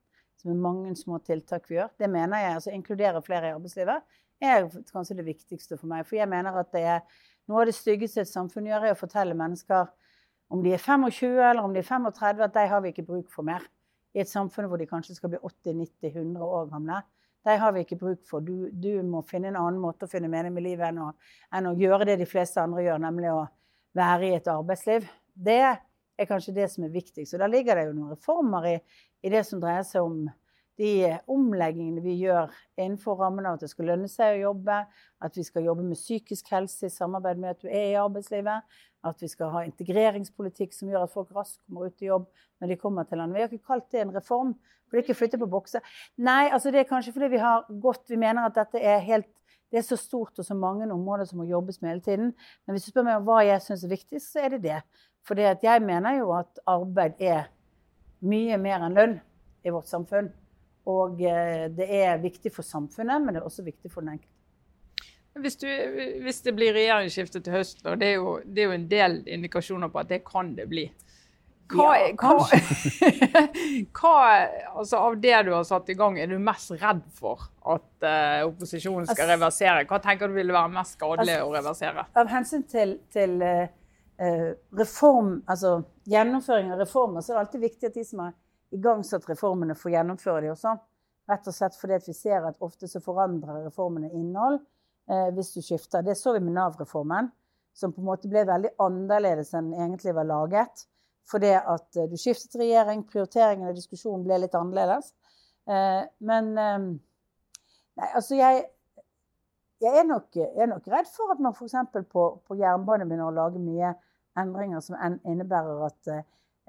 Som er mange små tiltak vi gjør. Det mener jeg, altså Inkludere flere i arbeidslivet er kanskje det viktigste for meg. For jeg mener at det er noe av det styggeste et samfunn gjør, er å fortelle mennesker om de er 25 eller om de er 35, at de har vi ikke bruk for mer. I et samfunn hvor de kanskje skal bli 80-90-100 år gamle. De har vi ikke bruk for. Du, du må finne en annen måte å finne mening med livet enn å, enn å gjøre det de fleste andre gjør, nemlig å være i et arbeidsliv. Det er kanskje det som er viktigst. Og da ligger det jo noen reformer i, i det som dreier seg om de omleggingene vi gjør innenfor rammen av at det skal lønne seg å jobbe, at vi skal jobbe med psykisk helse i samarbeid med at du er i arbeidslivet, at vi skal ha integreringspolitikk som gjør at folk raskt kommer ut i jobb når de kommer til landet. Vi har ikke kalt det en reform, for det er ikke flytte på bokser. Nei, altså det er kanskje fordi vi har gått Vi mener at dette er helt det er så stort og så mange områder som må jobbes med hele tiden. Men hvis du spør meg om hva jeg syns er viktigst, så er det det. For jeg mener jo at arbeid er mye mer enn lønn i vårt samfunn. Og eh, det er viktig for samfunnet, men det er også viktig for den enkelte. Hvis, du, hvis det blir regjeringsskifte til høsten, og det er, jo, det er, jo, en del indikasjoner på at det kan det bli Hva, ja, hva, hva altså av det du har satt i gang, er du mest redd for at uh, opposisjonen skal altså, reversere? Hva tenker du ville være mest skadelig altså, å reversere? Av hensyn til, til uh, reform, altså gjennomføring av reformer, så er det alltid viktig at de som har igangsatt reformene, får gjennomføre de også. Rett og slett fordi vi ser at ofte så forandrer reformene innhold eh, hvis du skifter. Det så vi med Nav-reformen, som på en måte ble veldig annerledes enn den egentlig var laget. Fordi at eh, du skiftet regjering, prioriteringen og diskusjonen ble litt annerledes. Eh, men eh, Nei, altså jeg, jeg, er nok, jeg, er nok, redd for at man f.eks. På, på jernbane begynner å lage mye endringer som innebærer at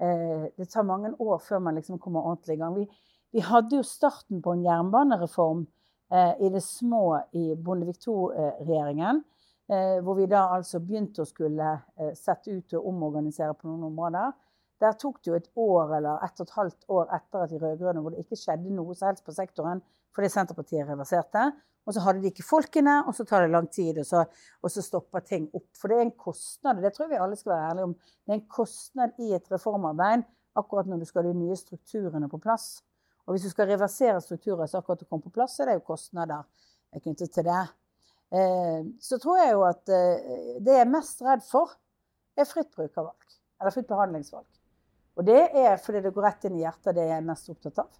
eh, det tar mange år før man liksom kommer ordentlig i gang. Vi, vi hadde jo starten på en jernbanereform Eh, i det små i Bondevik II-regjeringen. Eh, hvor vi da altså begynte å skulle eh, sette ut og omorganisere på noen områder. Der tok det jo et år eller ett og et halvt år etter at de rød-grønne hvor det ikke skjedde noe som helst på sektoren fordi Senterpartiet reverserte. Og så hadde de ikke folkene, og så tar det lang tid, og så, og så stopper ting opp. For det er en kostnad, og det tror jeg vi alle skal være ærlige om, det er en kostnad i et reformarbeid akkurat når du skal ha de nye strukturene på plass. Og hvis du skal reversere strukturer så akkurat du kom på plass, så er det jo kostnader knyttet til det. Eh, så tror jeg jo at eh, det jeg er mest redd for, er fritt brukervalg. Eller fritt behandlingsvalg. Og det er fordi det går rett inn i hjertet det jeg er mest opptatt av.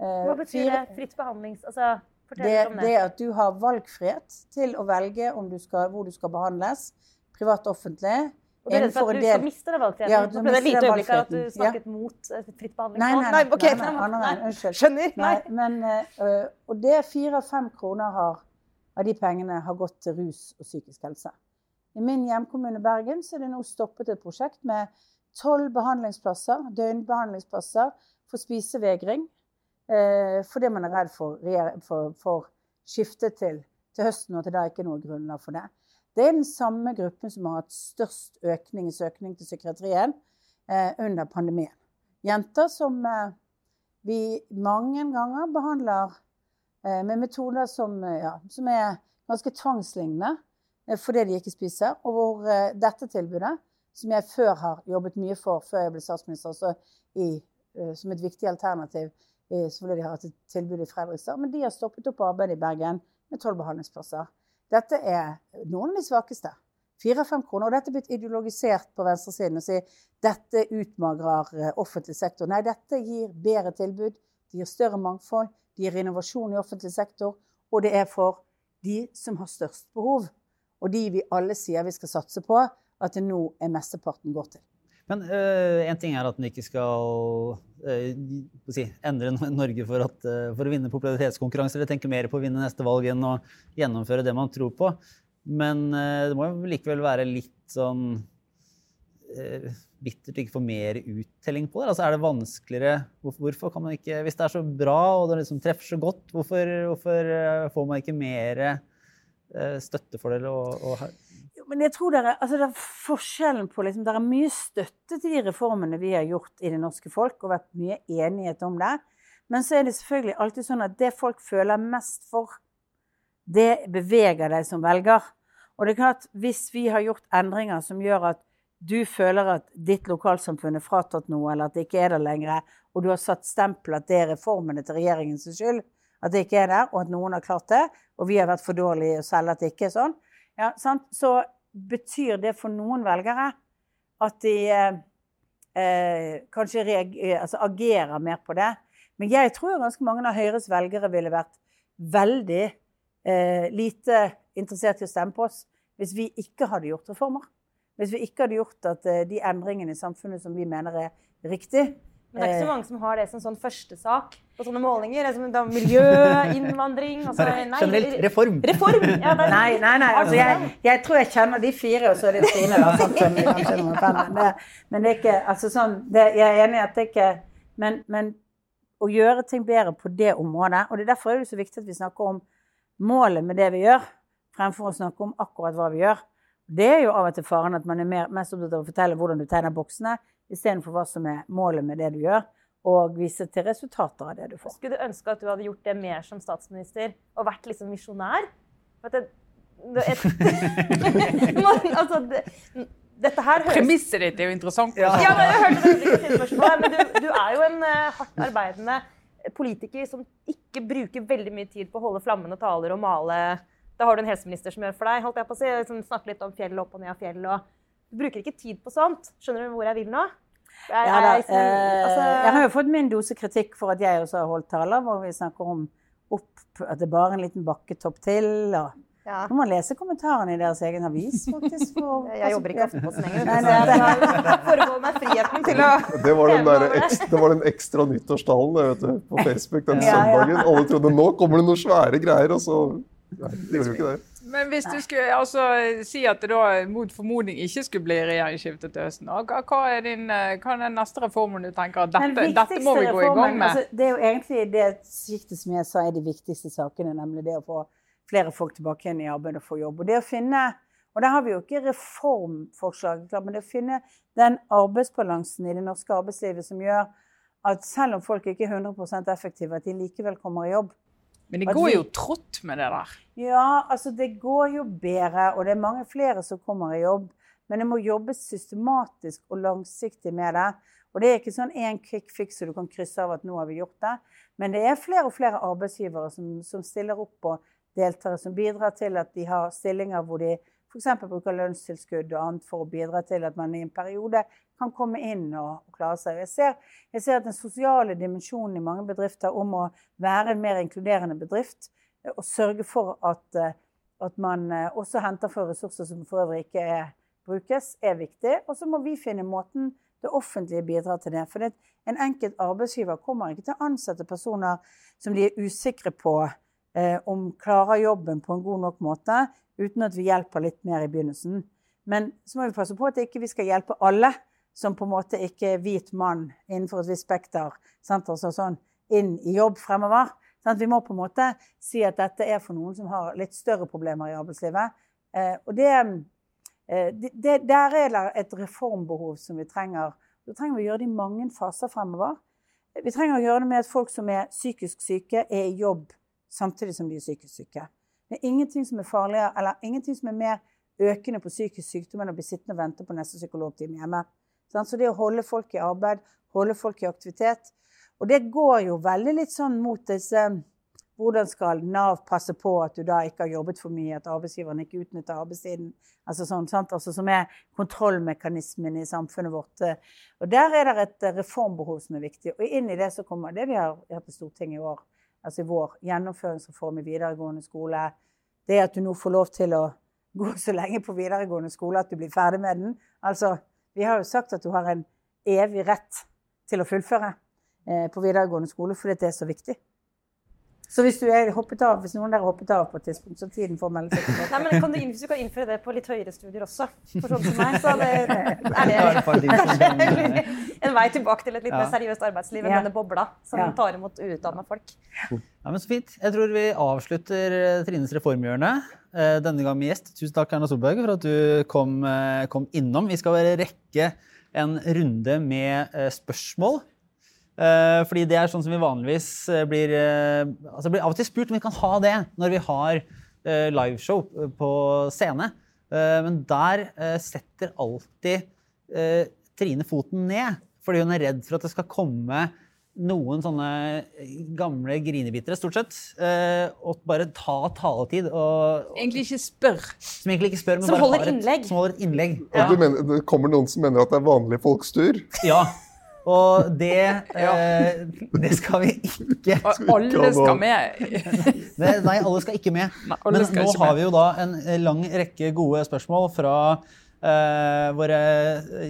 Eh, Hva betyr det? Fritt behandlings... Altså, fortell det, om det. Det at du har valgfrihet til å velge du skal, hvor du skal behandles. Privat og offentlig. Og du er redd for at du skal miste den valgfriheten? Ja, du det lite øyeblikk at du snakket ja. mot fritt behandlingsvalg? Nei, nei, nei, okay. nei, nei, nei, unnskyld. Skjønner. Nei, men, uh, og det fire av fem kroner har, av de pengene har gått til rus og psykisk helse. I min hjemkommune Bergen så er det nå stoppet et prosjekt med tolv behandlingsplasser, døgnbehandlingsplasser for spisevegring. Uh, fordi man er redd for, for, for skifte til, til høsten, og at det da ikke er noe grunnlag for det. Det er den samme gruppen som har hatt størst økning i søkning til psykiatrien eh, under pandemien. Jenter som eh, vi mange ganger behandler eh, med metoder som, eh, ja, som, er ganske tvangslignende eh, fordi de ikke spiser. Og hvor eh, dette tilbudet, som jeg før har jobbet mye for før jeg ble statsminister, i, som et viktig alternativ fordi de har hatt et tilbud i Fredrikstad, men de har stoppet opp arbeidet i Bergen med tolv behandlingsplasser. Dette er noen av de svakeste. Fire-fem kroner. Og dette er blitt ideologisert på venstresiden og sier dette utmagrer eh, offentlig sektor. Nei, dette gir bedre tilbud. Det gir større mangfold. Det gir innovasjon i offentlig sektor. Og det er for de som har størst behov. Og de vi alle sier vi skal satse på, at det nå er mesteparten går til. Men uh, en ting er at den ikke skal uh, si, endre Norge for, at, uh, for, å vinne popularitetskonkurranser eller tenke mer på å vinne neste valg enn å gjennomføre det man tror på. Men det må jo likevel være litt sånn bittert å ikke få mer uttelling på det. Altså, er det vanskeligere Hvorfor kan man ikke Hvis det er så bra og det liksom treffer så godt, hvorfor, hvorfor får man ikke mer støttefordel og, og men jeg tror det er, altså det er forskjellen på liksom, Det er mye støtte til de reformene vi har gjort i det norske folk, og vært mye enighet om det. Men så er det selvfølgelig alltid sånn at det folk føler mest for, det beveger deg som velger. Og det er klart, hvis vi har gjort endringer som gjør at du føler at ditt lokalsamfunn er fratatt noe, eller at det ikke er der lenger, og du har satt stempel at det er reformene til regjeringens skyld, at det ikke er der, og at noen har klart det, og vi har vært for dårlige selv at det ikke er sånn, ja, så betyr det for noen velgere at de eh, kanskje reager, altså agerer mer på det. Men jeg tror ganske mange av Høyres velgere ville vært veldig eh, lite interessert i å stemme på oss hvis vi ikke hadde gjort reformer. Hvis vi ikke hadde gjort at eh, de endringene i samfunnet som vi mener er riktig, men det er ikke så eh. mange som har det som sånn første sak på sånne målinger. Det er miljø, innvandring altså, nei, Generelt reform. reform. Ja, nei, nei, nei. Altså, jeg, jeg, tror jeg kjenner de fire, og så er det Stine. Da, sånn, men, det, men det er ikke altså, sånn, det, Jeg er enig i at det ikke men, men, å gjøre ting bedre på det området Og det er derfor er det så viktig at vi snakker om målet med det vi gjør. fremfor å snakke om akkurat hva vi gjør. Det er jo av og til faren at man er mer, mest opptatt av å fortelle hvordan du tegner boksene, istedenfor hva som er målet med det du gjør, og vise til resultater av det du får. Skulle du ønske at du hadde gjort det mer som statsminister og vært liksom misjonær? Det, det, et, Man- altså, det, dette her høres Premisset ditt er jo interessant. Ja. Ja, men jeg hørte det spørsmålet, men du, du er jo en uh, hardt arbeidende politiker som ikke bruker veldig mye tid på å holde flammende taler og male. Da har du en helseminister som gjør for deg, holdt jeg på å si. Som snakker litt om fjell opp og ned av fjell. Og du bruker ikke tid på sånt. Skjønner du hvor jeg vil nå? Jeg, Ja, da, jeg, liksom- eh, altså, jeg har jo fått min dose kritikk for at jeg også har holdt taler hvor vi snakker om opp, at det er bare en liten bakketopp til. og ja. Nå må man lese kommentarene i deres egen avis, faktisk. For, Jeg jobber ikke i Aftenposten lenger. Nei, nei, jeg forbeholder meg friheten til å Det var den, der ekstra, det var den ekstra nyttårstalen vet du, på Facebook den Ja, ja. søndagen. Alle trodde nå kommer det noen svære greier, og så Nei, de gjorde jo ikke det. Men hvis du skulle altså, si at det da mot formodning ikke skulle bli regjeringsskifte til høsten, hva, hva, er din, eh, hva er den neste reformen du tenker at dette, dette må vi gå gå i gang med? Altså, det er jo egentlig det siktet som jeg sa er de viktigste sakene, nemlig det å få flere folk tilbake igjen i arbeid og få jobb. Og det å finne og der har vi jo ikke reformforslag, men det å finne den arbeidsbalansen i det norske arbeidslivet som gjør at selv om folk ikke er 100 effektive, at de likevel kommer i jobb. Men det går jo trått med det der. Ja, altså det går jo bedre, og det er mange flere som kommer i jobb. Men det må jobbes systematisk og langsiktig med det. Og det er ikke sånn én quick fix så du kan krysse av at nå har vi gjort det. Men det er flere og flere arbeidsgivere som, som stiller opp og deltar, som bidrar til at de har stillinger hvor de f.eks. bruker lønnstilskudd og annet for å bidra til at man i en periode kan komme inn og, og klare seg. Jeg ser, jeg ser at den sosiale dimensjonen i mange bedrifter om å være en mer inkluderende bedrift, eh, og sørge for at, eh, at man eh, også henter for ressurser som for øvrig ikke er, brukes, er viktig. Og så må vi finne måten det offentlige bidrar til det. For en enkelt arbeidsgiver kommer ikke til å ansette personer som de er usikre på om klarer jobben på en god nok måte, uten at vi hjelper litt mer i begynnelsen. Men så må vi passe på at ikke vi skal hjelpe alle som på en måte ikke er hvit mann innenfor et visst spekter? Altså sånn, inn i jobb fremover. Sånn, Vi må på en måte si at dette er for noen som har litt større problemer i arbeidslivet. Eh, og eh, det, det, der er det et reformbehov som vi trenger. Da trenger vi å gjøre det i mange faser fremover. Vi trenger å gjøre det med at folk som er psykisk syke, er i jobb samtidig som de er psykisk syke. Det er ingenting som er farligere, eller ingenting som er mer økende på psykisk sykdom enn å bli sittende og vente på neste psykologtime hjemme. Så det å holde folk i arbeid, holde folk i aktivitet Og det går jo veldig litt sånn mot disse Hvordan skal Nav passe på at du da ikke har jobbet for mye, at arbeidsgiveren ikke utnytter arbeidstiden? Altså sånn? Altså, som er kontrollmekanismen i samfunnet vårt. Og der er det et reformbehov som er viktig. Og inn i det så kommer det vi har hatt i Stortinget i år, altså i vår gjennomføringsreform i videregående skole. Det at du nå får lov til å gå så lenge på videregående skole at du blir ferdig med den. Altså, vi har jo sagt at du har en evig rett til å fullføre eh, på videregående skole fordi det er så viktig. Så hvis, du er hoppet av, hvis noen der hoppet av på et tidspunkt, så er tiden for å melde seg tilbake. Nei, men kan du, Hvis du kan innføre det på litt høyere studier også, for sånn som meg, så er det, er det kanskje en vei tilbake til et litt Ja. mer seriøst arbeidsliv enn Ja. denne bobla som Ja. tar imot uutdanna folk. Ja, men Så fint. Jeg tror vi avslutter eh, Trines reformhjørne. eh, Denne gang med gjest. Tusen takk, Erna Solberg, for at du kom, eh, kom innom. Vi skal bare rekke en runde med spørsmål. Eh, Fordi det er sånn som vi vanligvis eh, blir eh, altså blir av og til spurt om vi kan ha det når vi har liveshow på scene. Eh, Men der setter alltid eh, Trine foten ned, fordi hun er redd for at det skal komme noen sånne gamle grinebitere, stort sett, eh, og bare ta taletid. Og, og, Egentlig ikke spør. som egentlig ikke spør, men Som bare holder et, innlegg. Som holder et innlegg. Og du mener, det kommer noen som mener at det er vanlige folks tur. Ja. Og det, eh, det skal vi ikke. Og alle skal med. Det, nei, alle skal ikke med. Nei, Men nå har vi jo da en eh, lang rekke gode spørsmål fra eh, våre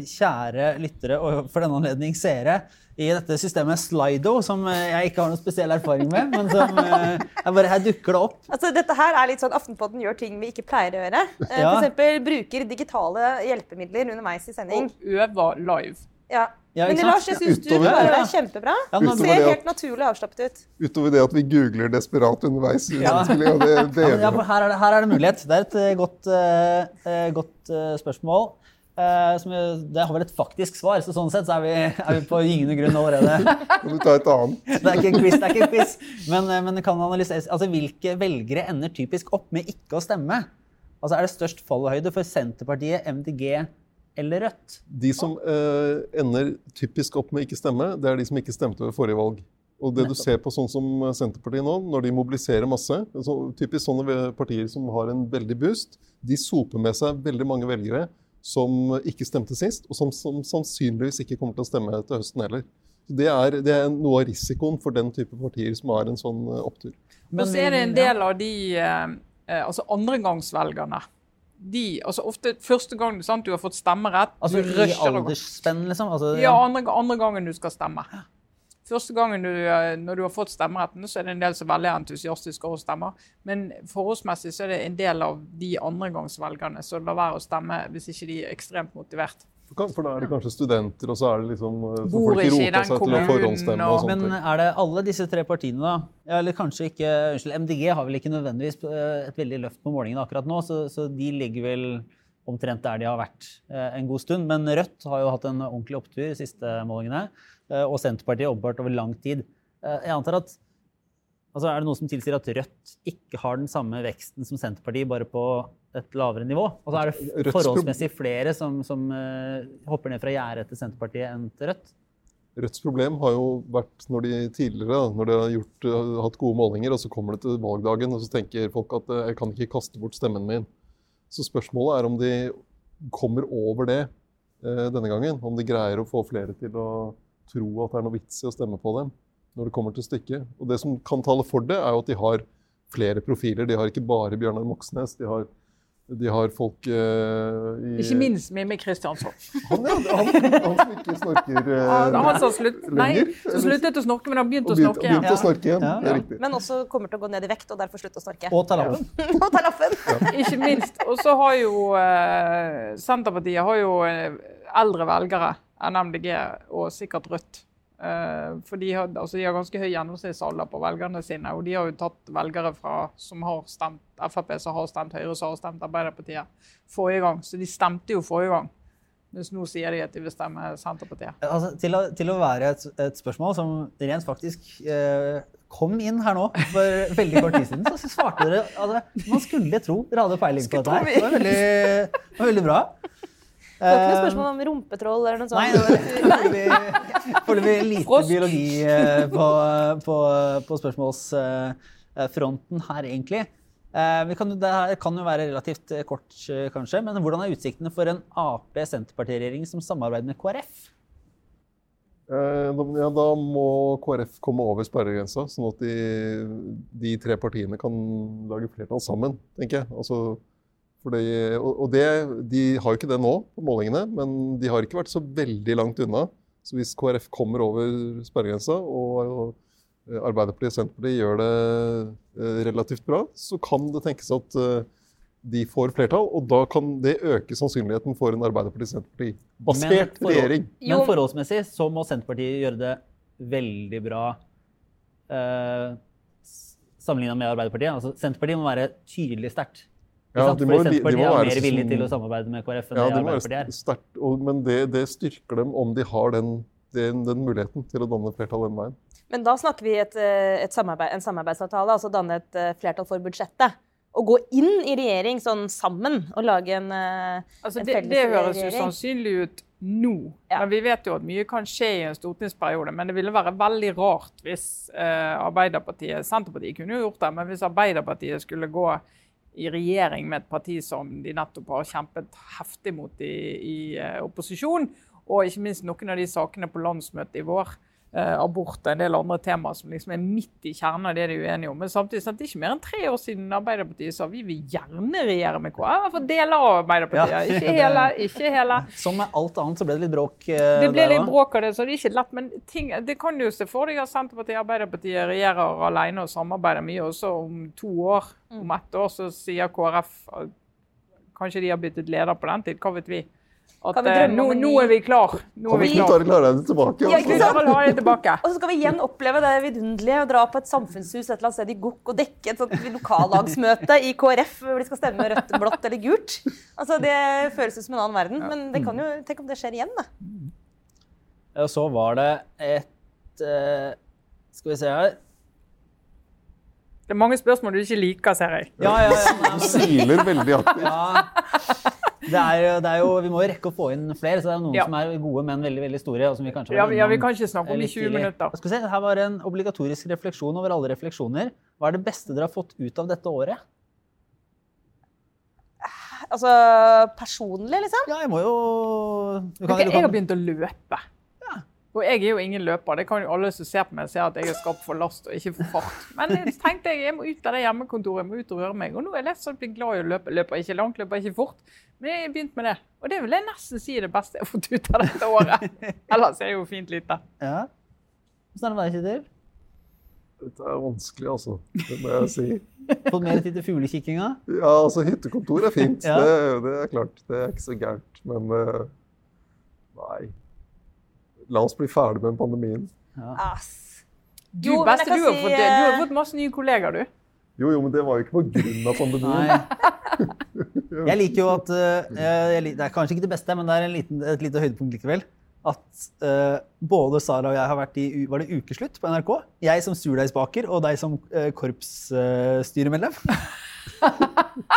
kjære lyttere, og for denne anledning seere, i dette systemet Slido, som eh, jeg ikke har noen spesiell erfaring med. Men som eh, er bare her dukker det opp. Altså, dette her er litt sånn Aftenpodden gjør ting vi ikke pleier å gjøre. Eh, Ja. Eksempel bruker digitale hjelpemidler underveis i sending. Og øver live. Ja. Ja, Men? Lars, jeg syns du klarer deg kjempebra. Ja, Du ser helt at- naturlig avslappet ut. Utover det at vi googler desperat underveis Ja. det, det Ja, ja, her, er det, her er det mulighet. Det er et eh, godt, eh, godt uh, spørsmål. Uh, som, det har vel et faktisk svar, så sånn sett så er vi, er vi på gyngende grunn allerede. Kan du ta et annet? Det er ikke en quiz, det er ikke en quiz. Men, men kan analyseres. Altså, hvilke velgere ender typisk opp med ikke å stemme? Altså, er det størst fallhøyde for Senterpartiet, MDG eller Rødt? De som eh, ender typisk opp med ikke stemme, det er de som ikke stemte ved forrige valg. Og det du ser på sånn som Senterpartiet nå, når de mobiliserer masse, så typisk sånne partier som har en veldig boost, de soper med seg veldig mange velgere som ikke stemte sist, og som, som sannsynligvis ikke kommer til å stemme til høsten heller. Det er, det er noe av risikoen for den type partier som har en sånn eh, opptur. Men så er det en del av de eh, eh, altså andregangsvelgerne. De, altså ofte første gang sant, du har fått stemmerett Altså du i aldersspenn, liksom? Altså, Ja, andre, andre gangen du skal stemme. Første gangen du, eh, når du har fått stemmeretten, så er det en del som er veldig entusiastiske og å stemme. Men forholdsmessig så er det en del av de andregangsvelgerne som lar være å stemme hvis ikke de er ekstremt motivert. For, da er det kanskje studenter, og så er det liksom eh, Bor folk ikke i den seg til å kommunen, og og- sånt. Men er det alle disse tre partiene, da? Ja, eller kanskje ikke Unnskyld, MDG har vel ikke nødvendigvis eh, et veldig løft på målingene akkurat nå, så, så de ligger vel omtrent der de har vært eh, en god stund. Men Rødt har jo hatt en ordentlig opptur de siste målingene, eh, og Senterpartiet åpenbart over lang tid. Eh, Jeg antar at Altså Er det noe som tilsier at Rødt ikke har den samme veksten som Senterpartiet, bare på et lavere nivå? Altså Er det forholdsmessig flere som, som uh, hopper ned fra gjerdet til Senterpartiet enn til Rødt? Rødts problem har jo vært når de tidligere når de har gjort, uh, hatt gode målinger, og så kommer det til valgdagen, og så tenker folk at uh, jeg kan ikke kaste bort stemmen min. Så spørsmålet er om de kommer over det uh, denne gangen. Om de greier å få flere til å tro at det er noe vits i å stemme på dem når det kommer til stykket. Og det som kan tale for det, er jo at de har flere profiler. De har ikke bare Bjørnar Moxnes. De har, de har folk uh, i Ikke minst Mimmi Kristiansson. Han, ja, han, han som ikke snorker uh, Han, han som slutt, nei, som sluttet å snorke, men han begynte å snorke igjen. begynte å snorke igjen. Ja. Det er riktig. Men også kommer til å gå ned i vekt og derfor slutte å snorke. Og ta lappen. Og ta lappen. Ikke minst. Og så har jo eh, Senterpartiet har jo eh, eldre velgere enn MDG, og sikkert Rødt. Eh, for de har, altså de har ganske høy gjennomsnittsalder på velgerne sine. Og de har jo tatt velgere fra, som har stemt Frp, som har stemt Høyre, som har stemt Arbeiderpartiet forrige gang. Så de stemte jo forrige gang. Mens nå sier de at de vil stemme Senterpartiet. Altså, til, å, til å være et, et spørsmål som rent faktisk eh, kom inn her nå for veldig kort tid siden, så svarte dere altså, Man skulle tro dere hadde peiling på dette her. Det var veldig, var veldig bra. Det var ikke noe Eh, spørsmål om rumpetroll eller noe sånt. Nei, foreløpig lite Frosk. biologi eh, på, på, på spørsmålsfronten her, egentlig. Eh, Vi kan, det her kan jo være relativt kort, kanskje, men hvordan er utsiktene for en Ap-Senterparti-regjering som samarbeider med KrF? Eh, ja, da må KrF komme over sperregrensa, sånn at de, de tre partiene kan lage flertall sammen, tenker jeg. Altså, fordi, og og det, de har jo ikke det nå på målingene, men de har ikke vært så veldig langt unna. Så hvis KrF kommer over sperregrensa, og, og Arbeiderpartiet og Senterpartiet gjør det eh, relativt bra, så kan det tenkes at eh, de får flertall, og da kan det øke sannsynligheten for en Arbeiderparti-Senterparti-basert regjering. Jo. Men forholdsmessig så må Senterpartiet gjøre det veldig bra eh, sammenligna med Arbeiderpartiet. Altså, Senterpartiet må være tydelig sterkt. Ja, de må- de- de Senterpartiet må er være mer villige villig til å samarbeide med KrF enn Ja, det må Arbeiderpartiet er. sterkt, og- men det, det styrker dem om de har den, den, den muligheten til å danne flertall den veien. Men da snakker vi et, eh, et samarbeid, en samarbeidsavtale, altså danne et eh, flertall for budsjettet. Og gå inn i regjering sånn sammen og lage en eh, Altså, En det, felles det høres jo sannsynlig ut nå. Ja. Men vi vet jo at mye kan skje i en stortingsperiode. Men det ville være veldig rart hvis eh, Arbeiderpartiet Senterpartiet kunne jo gjort det, men hvis Arbeiderpartiet skulle gå i regjering med et parti som de nettopp har kjempet heftig mot i, i eh, opposisjon, og ikke minst noen av de sakene på landsmøtet i vår, abort og en del andre temaer som liksom er midt i kjernen av det de er uenige om. Men samtidig sant, det er ikke mer enn tre år siden Arbeiderpartiet sa vi vil gjerne regjere med KrF. I hvert fall deler av Arbeiderpartiet. Ja. Ikke hele. ikke hele. Som med alt annet så ble det litt bråk. eh, Det ble der litt bråk av det, så det er ikke lett. Men ting, det kan jo se for deg at Senterpartiet og Arbeiderpartiet regjerer alene og samarbeider mye. Også om to år, om ett år, så sier KrF at kanskje de har byttet leder på den tid. Hva vet vi? At Kan vi eh, nå, nå er vi klar. Nå er vi vi klar. deg tilbake? Ja, ikke Altså? sant? Vi ha det tilbake. Og så skal vi igjen oppleve det vidunderlige å dra på et samfunnshus et eller annet sted i Gokk og dekke et sånt lokallagsmøte i KrF hvor de skal stemme rødt, blått eller gult. Altså, Det føles ut som en annen verden, men det kan jo, tenk om det skjer igjen. da. Ja, så var det et uh, Skal vi se her Det er mange spørsmål du ikke liker, ser jeg. Ja, ja, ja. Du siler veldig aktivt. ja. Det er, det er jo, vi må jo rekke å få inn flere, så det er noen Ja. som er gode, men veldig veldig store. Og som vi kanskje Ja, ja, vi kan ikke snakke om eh, i 20 minutter. Skal vi se, Her var en obligatorisk refleksjon over alle refleksjoner. Hva er det beste dere har fått ut av dette året? Altså personlig, liksom. Ja, jeg må jo du kan- okay, du jeg har begynt å løpe. Og jeg er jo ingen løper. Det kan jo alle som ser på meg, se at jeg er skapt for last og ikke for fart. Men jeg tenkte jeg, jeg må ut av det hjemmekontoret, jeg må ut og røre meg. Og nå er jeg lett sånn blitt glad i å løpe. Løper ikke langt, løper ikke fort. Men jeg har begynt med det. Og det vil jeg nesten si er det beste jeg har fått ut av dette året. Ellers er jeg jo fint lite. Ja. Hvordan er det med deg, Kjetil? Dette er vanskelig, altså. Det må jeg si. Fått mer tid til fuglekikkinga? Ja, altså hyttekontor er fint. Ja. Det, det er klart. Det er ikke så gærent. Men uh, nei. La oss bli ferdig med pandemien. Ass. Du, Jo, beste, du, har si, fått, du har eh, fått masse nye kollegaer, du. Jo, jo, men det var jo ikke på grunn av pandemien. Jeg liker jo at eh, jeg, Det er kanskje ikke det beste, men det er en liten, et lite høydepunkt likevel. At uh, både Sara og jeg har vært i var det ukeslutt på NRK. Jeg som surdeigsbaker og deg som uh, korpsstyremedlem. Nei,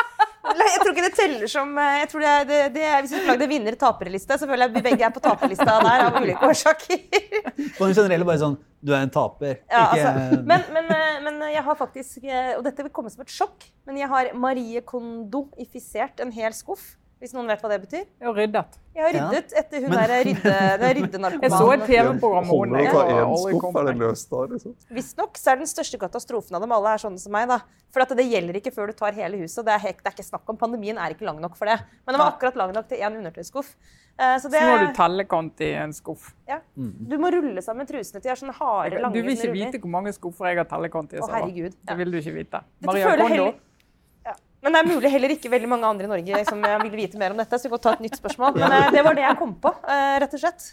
Jeg tror ikke det teller som eh, jeg tror det er, det, det er, Hvis vi lagde vinner-taperliste, så føler jeg vi begge er på taperlista der av ulike årsaker. På den generelle bare sånn Du er en taper. Ja, ikke, altså, men, men, eh, men jeg har faktisk eh, Og dette vil komme som et sjokk, men jeg har Marie Kondo-ifisert en hel skuff. Hvis noen vet hva det betyr? Jeg har ryddet. Jeg har Ja. ryddet etter hun Men- der rydde, den ryddenarkomanen. Jeg så et TV-program om henne. det ta Jeg én skuff, er det løst da? liksom? Visstnok så er den største katastrofen av dem alle er sånne som meg. da. For at det gjelder ikke før du tar hele huset. Det er, helt, det er ikke snakk om Pandemien er ikke lang nok for det. Men den var akkurat lang nok til én undertøyskuff. Så, Så Så nå har du tellekant i en skuff. ja. Du må rulle sammen trusene til de er sånne harde, lange Du vil ikke vite hvor mange skuffer jeg har tellekant i. Å, herregud. herregud. Det vil du ikke vite. Maria Kondo. Ja. Men det er mulig heller ikke veldig mange andre i Norge som ville vil vite mer om dette. Så vi kan ta et nytt spørsmål. Men eh, det var det jeg kom på, eh, rett og slett.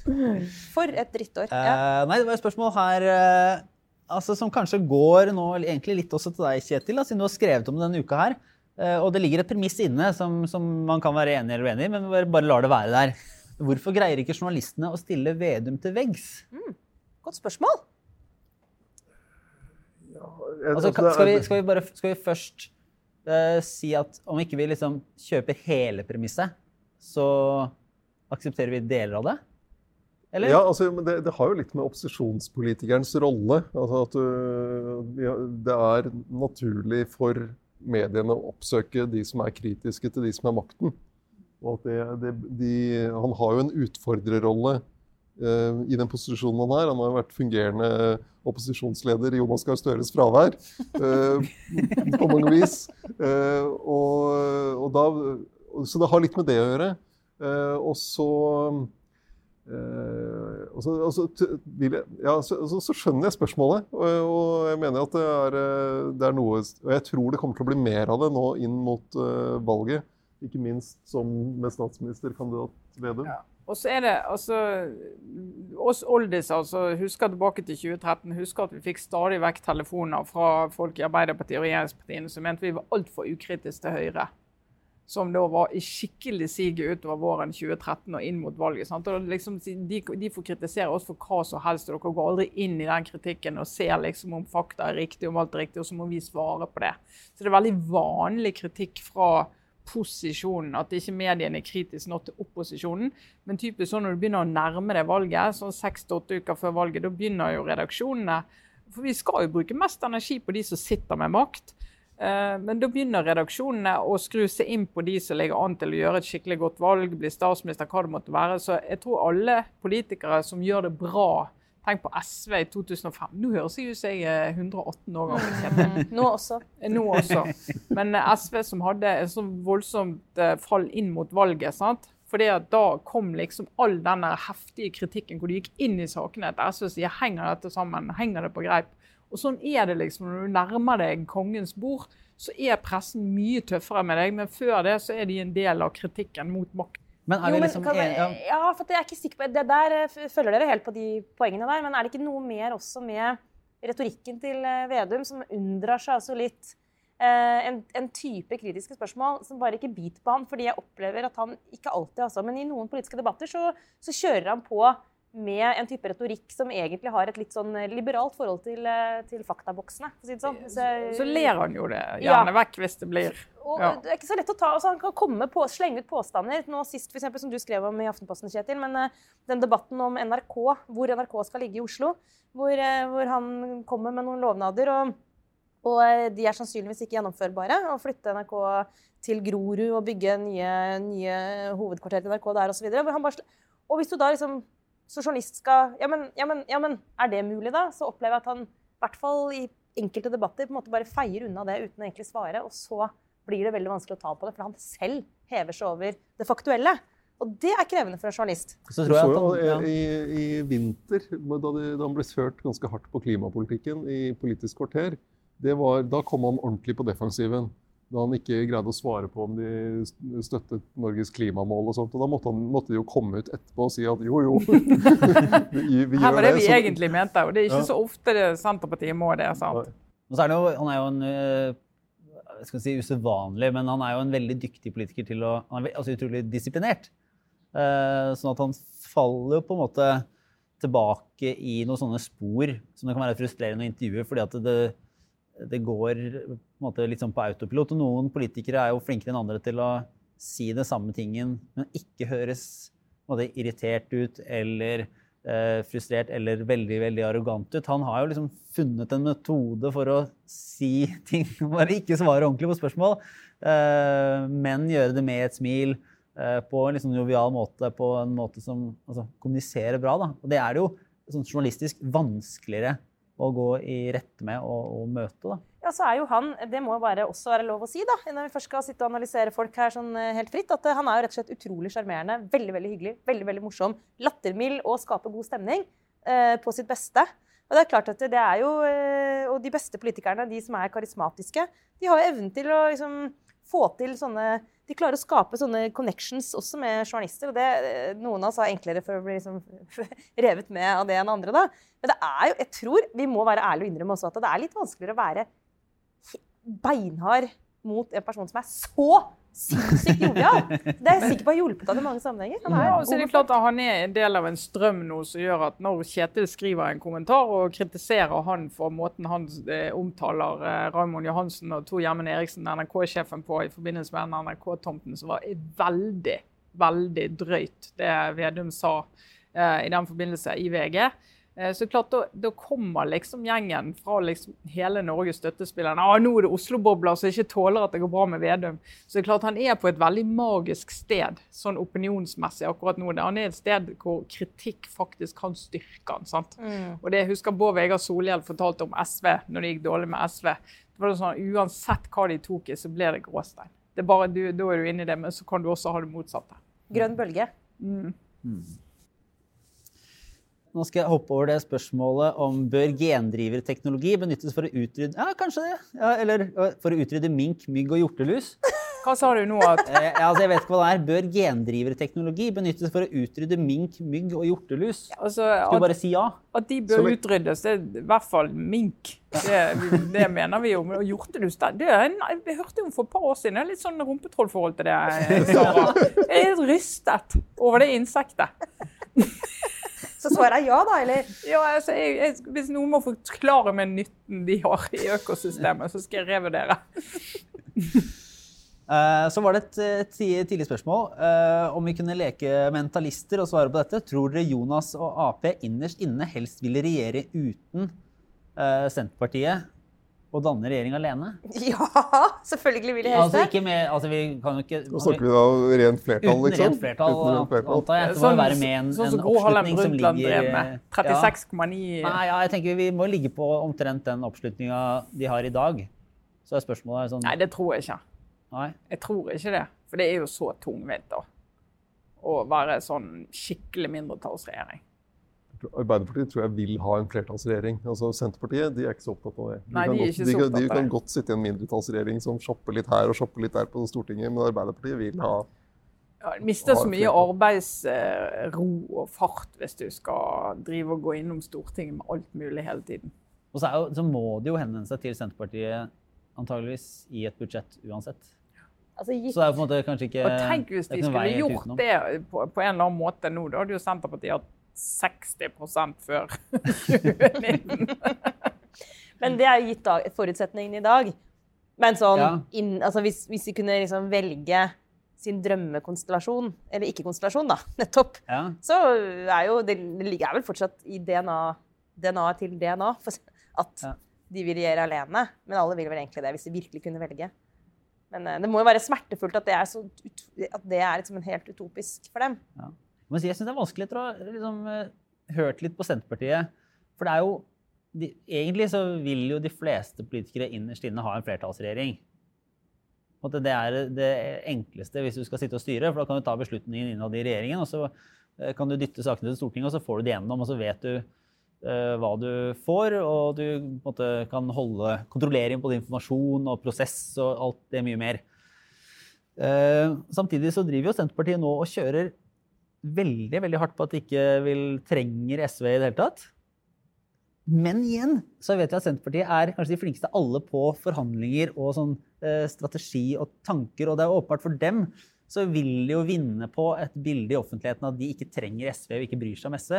For et drittår. Ja. Eh, nei, det var et spørsmål her eh, altså, som kanskje går nå egentlig litt også til deg, Kjetil, da, siden du har skrevet om det denne uka her. Eh, og det ligger et premiss inne som, som man kan være enig eller uenig i, men bare lar det være der. Hvorfor greier ikke journalistene å stille Vedum til veggs? Godt spørsmål. Jeg- Altså, altså, skal, vi, skal, vi bare, skal vi først eh, si at om ikke vi liksom kjøper hele premisset, så aksepterer vi deler av det? Eller? Ja, altså, men det, det har jo litt med opposisjonspolitikerens rolle. Altså at du, ja, det er naturlig for mediene å oppsøke de som er kritiske til de som er makten. Og at det, det, de, han har jo en utfordrerrolle eh, i den posisjonen han er. Han har jo vært fungerende opposisjonsleder i Jonas Gahr Støres fravær eh, på mange vis. Eh, og, og da, så det har litt med det å gjøre. Eh, og så Eh, og så, og så, ja, så, skjønner jeg spørsmålet, og, jeg mener at det er, eh, det er noe Og jeg tror det kommer til å bli mer av det nå inn mot eh, valget. Ikke minst som med statsministerkandidat Vedum. Ja. Og så er det altså Oss oldiser altså, husker tilbake til 2013. Husker at vi fikk stadig vekk telefoner fra folk i Arbeiderpartiet og regjeringspartiene som mente vi var altfor ukritiske til Høyre. Som da var i skikkelig siget utover våren 2013 og inn mot valget. Liksom, de, de får kritisere oss for hva som helst, og dere går aldri inn i den kritikken og ser liksom om fakta er riktig, om alt er riktig, og så må vi svare på det. Så det er veldig vanlig kritikk fra posisjonen, at ikke mediene er kritiske nok til opposisjonen. Men typisk sånn når du begynner å nærme deg valget, sånn seks til åtte uker før valget, da begynner jo redaksjonene For vi skal jo bruke mest energi på de som sitter med makt. Eh, Men da begynner redaksjonene å skru seg inn på de som ligger an til å gjøre et skikkelig godt valg, bli statsminister, hva det måtte være. Så jeg tror alle politikere som gjør det bra Tenk på SV i 2005. Nå høres jeg ut som jeg er 118 år gammel. Kjetil. Nå også. Nå også. Men eh, SV som hadde et så voldsomt eh, fall inn mot valget. sant? Fordi at Da kom liksom all den heftige kritikken hvor de gikk inn i sakene etter SV sier henger dette sammen, henger det på greip. Og Sånn er det liksom når du nærmer deg kongens bord, så er pressen mye tøffere med deg. Men før det så er de en del av kritikken mot makt. Men er Jo, vi men liksom kan, en- ja. ja, for jeg er ikke sikker på. Det der eh, følger dere helt på de poengene der, men er det ikke noe mer også med retorikken til eh, Vedum som unndrar seg altså litt eh, en, en type kritiske spørsmål som bare ikke biter på han, fordi jeg opplever at han ikke alltid, altså, men i noen politiske debatter så, så kjører han på med en type retorikk som egentlig har et litt sånn liberalt forhold til, eh, til faktaboksene. Si det sånn. Så, Så ler han jo det Ja. gjerne vekk hvis det blir og Ja. Det er ikke så lett å ta, altså Han kan komme på, slenge ut påstander. Nå sist, for eksempel, som du skrev om i Aftenposten, Kjetil. Men uh, den debatten om NRK, hvor NRK skal ligge i Oslo, hvor, uh, hvor han kommer med noen lovnader. og og eh, de er sannsynligvis ikke gjennomførbare. Å flytte NRK til Grorud og bygge nye, nye hovedkvarter til NRK der osv. Og, og hvis du da liksom som journalist skal ja men, ja, men, ja, men er det mulig, da? Så opplever jeg at han i hvert fall i enkelte debatter på en måte bare feier unna det uten å egentlig svare. Og så blir det veldig vanskelig å ta på det, for han selv hever seg over det faktuelle. Og det er krevende for en journalist. Så tror jeg at han, ja. i, i vinter, da, de, da han ble kjørt ganske hardt på klimapolitikken i Politisk kvarter, det var, da kom han ordentlig på defensiven. Da han ikke greide å svare på om de støttet Norges klimamål og sånt. Og da måtte, han, måtte de jo komme ut etterpå og si at jo, jo, vi, vi Her gjør var det vi så- egentlig mente, og det er ikke Ja. så ofte det Senterpartiet må det. sant? Og så er det jo, han er jo en øh, jeg skal si usedvanlig, men han er jo en veldig dyktig politiker til å Han er altså utrolig disiplinert. Eh, sånn at han faller jo på en måte tilbake i noen sånne spor som det kan være frustrerende å intervjue, fordi at det, det går på måte sånn på autopilot. Og noen politikere er jo flinkere enn andre til å si det samme tingen, men ikke høres måte, irritert ut eller eh, frustrert eller veldig veldig arrogant ut. Han har jo liksom funnet en metode for å si ting, bare ikke svare ordentlig på spørsmål, eh, men gjøre det med et smil, eh, på en liksom jovial måte, på en måte som altså, kommuniserer bra. Da. Og det er det jo sånn journalistisk vanskeligere å gå i rette med og, og møte. Da. Ja, så er jo han, Det må bare også være lov å si, da, når vi først skal sitte og analysere folk her sånn eh, helt fritt, at eh, han er jo rett og slett utrolig sjarmerende, veldig veldig hyggelig, veldig veldig morsom, lattermild og skaper god stemning eh, på sitt beste. Og det er klart at det er jo, eh, og De beste politikerne, de som er karismatiske, de har jo evnen til å liksom, få til sånne De klarer å skape sånne connections også med journalister. og det, Noen av oss har enklere for å bli liksom, revet med av det enn andre. da. Men det er jo, jeg tror vi må være ærlige og innrømme også at det er litt vanskeligere å være beinhard mot en person som er så sinnssykt jovial. Det er jeg sikker på har hjulpet ham i mange sammenhenger. Han er Ja, så er det klart at Han er en del av en strøm nå som gjør at når Kjetil skriver en kommentar og kritiserer han for måten han eh, omtaler eh, Raymond Johansen og Tor Gjermund Eriksen, NRK-sjefen, på i forbindelse med NRK-tomten, som var veldig, veldig drøyt, det Vedum sa eh, i den forbindelse i VG. Eh, Så klart, da, da kommer liksom gjengen fra liksom hele Norges støttespillere. Ah, nå er det Oslo-bobler som ikke tåler at det går bra med Vedum. Så det er klart Han er på et veldig magisk sted sånn opinionsmessig akkurat nå. Han er et sted hvor kritikk faktisk kan styrke han. sant? Og det husker Bård Vegar Solhjell fortalte om SV når det gikk dårlig med SV. Det var sånn, Uansett hva de tok i, så ble det gråstein. Det er bare du, Da er du inne i det, men så kan du også ha det motsatte. Grønn bølge. Nå skal jeg hoppe over det spørsmålet om bør gendriverteknologi benyttes for å utrydde Ja, kanskje det. Ja, eller for å utrydde mink, mygg og hjortelus. Hva sa du nå? at Eh, altså, jeg vet ikke hva det er. Bør gendriverteknologi benyttes for å utrydde mink, mygg og hjortelus? altså, Skal du bare si ja? at de bør Sorry. utryddes, det er i hvert fall mink. Det, det mener vi jo. Og hjortelus det, det er en, Jeg hørte jo for et par år siden det er litt sånn rumpetrollforhold til det. Sara. Jeg er litt rystet over det insektet. Så svaret er ja, da, eller? Ja, altså, jeg, jeg, hvis noen må forklare meg nytten de har i økosystemet, så skal jeg revurdere. Eh, Så var det et tidlig spørsmål eh, om vi kunne leke mentalister og svare på dette. Tror dere Jonas og Ap innerst inne helst ville regjere uten eh, Senterpartiet og danne regjering alene? Ja, selvfølgelig vil jeg helst Altså det. ikke med Altså vi kan jo ikke Nå snakker vi da rent flertall, Uten liksom? rent flertall, Uten rent flertall. antar jeg. Så må vi være med i en, sånn en som Gro Harlem oppslutning som ligger drev med. Ja. 36,9 Nei, ja, jeg tenker Vi må ligge på omtrent den oppslutninga de har i dag. Så er spørsmålet sånn Nei, det tror jeg ikke. Nei. Jeg tror ikke det. For det er jo så tungvint da. å være sånn skikkelig mindretallsregjering. Arbeiderpartiet tror jeg vil ha en flertallsregjering. Altså Senterpartiet de er ikke så opptatt av det. Nei, kan de er godt, ikke de, så kan- opptatt de kan godt sitte i en mindretallsregjering som shopper litt her og shopper litt der på Stortinget, men Arbeiderpartiet vil ha Ja, du mister så mye arbeidsro og fart hvis du skal drive og gå innom Stortinget med alt mulig hele tiden. Og så, er jo, så må det jo henvende seg til Senterpartiet antageligvis i et budsjett uansett. Altså, gitt, Så det er jo på en måte kanskje ikke Og tenk hvis de skulle gjort det på, på en eller annen måte nå. Da hadde jo Senterpartiet hatt 60 før 2019. men det er jo gitt dag, forutsetningen i dag. Men sånn, Ja. inn, altså hvis, hvis vi kunne liksom velge sin drømmekonstellasjon, eller ikke-konstellasjon, da, nettopp, Ja. så er jo det, det ligger vel fortsatt i DNA, DNA til DNA for, at Ja. de vil regjere alene. Men alle vil vel egentlig det, hvis de virkelig kunne velge. Men eh, det må jo være smertefullt at det er, så at det er liksom en helt utopisk for dem. Men jeg syns det er vanskelig etter å ha liksom, eh, hørt litt på Senterpartiet. For det er jo de, Egentlig så vil jo de fleste politikere innerst inne ha en flertallsregjering. Det er det enkleste hvis du skal sitte og styre, for da kan du ta beslutningen innad i regjeringen, og så eh, kan du dytte sakene til Stortinget, og så får du det gjennom, og så vet du uh, hva du får, og du måte, kan holde, kontrollere inn på informasjon og prosess og alt det mye mer. Uh, samtidig så driver jo Senterpartiet nå og kjører veldig veldig hardt på at de ikke vil, trenger SV i det hele tatt. Men igjen så vet vi at Senterpartiet er kanskje de flinkeste alle på forhandlinger og sånn, eh, strategi og tanker. Og det er åpenbart for dem så vil de jo vinne på et bilde i offentligheten at de ikke trenger SV og ikke bryr seg om SV.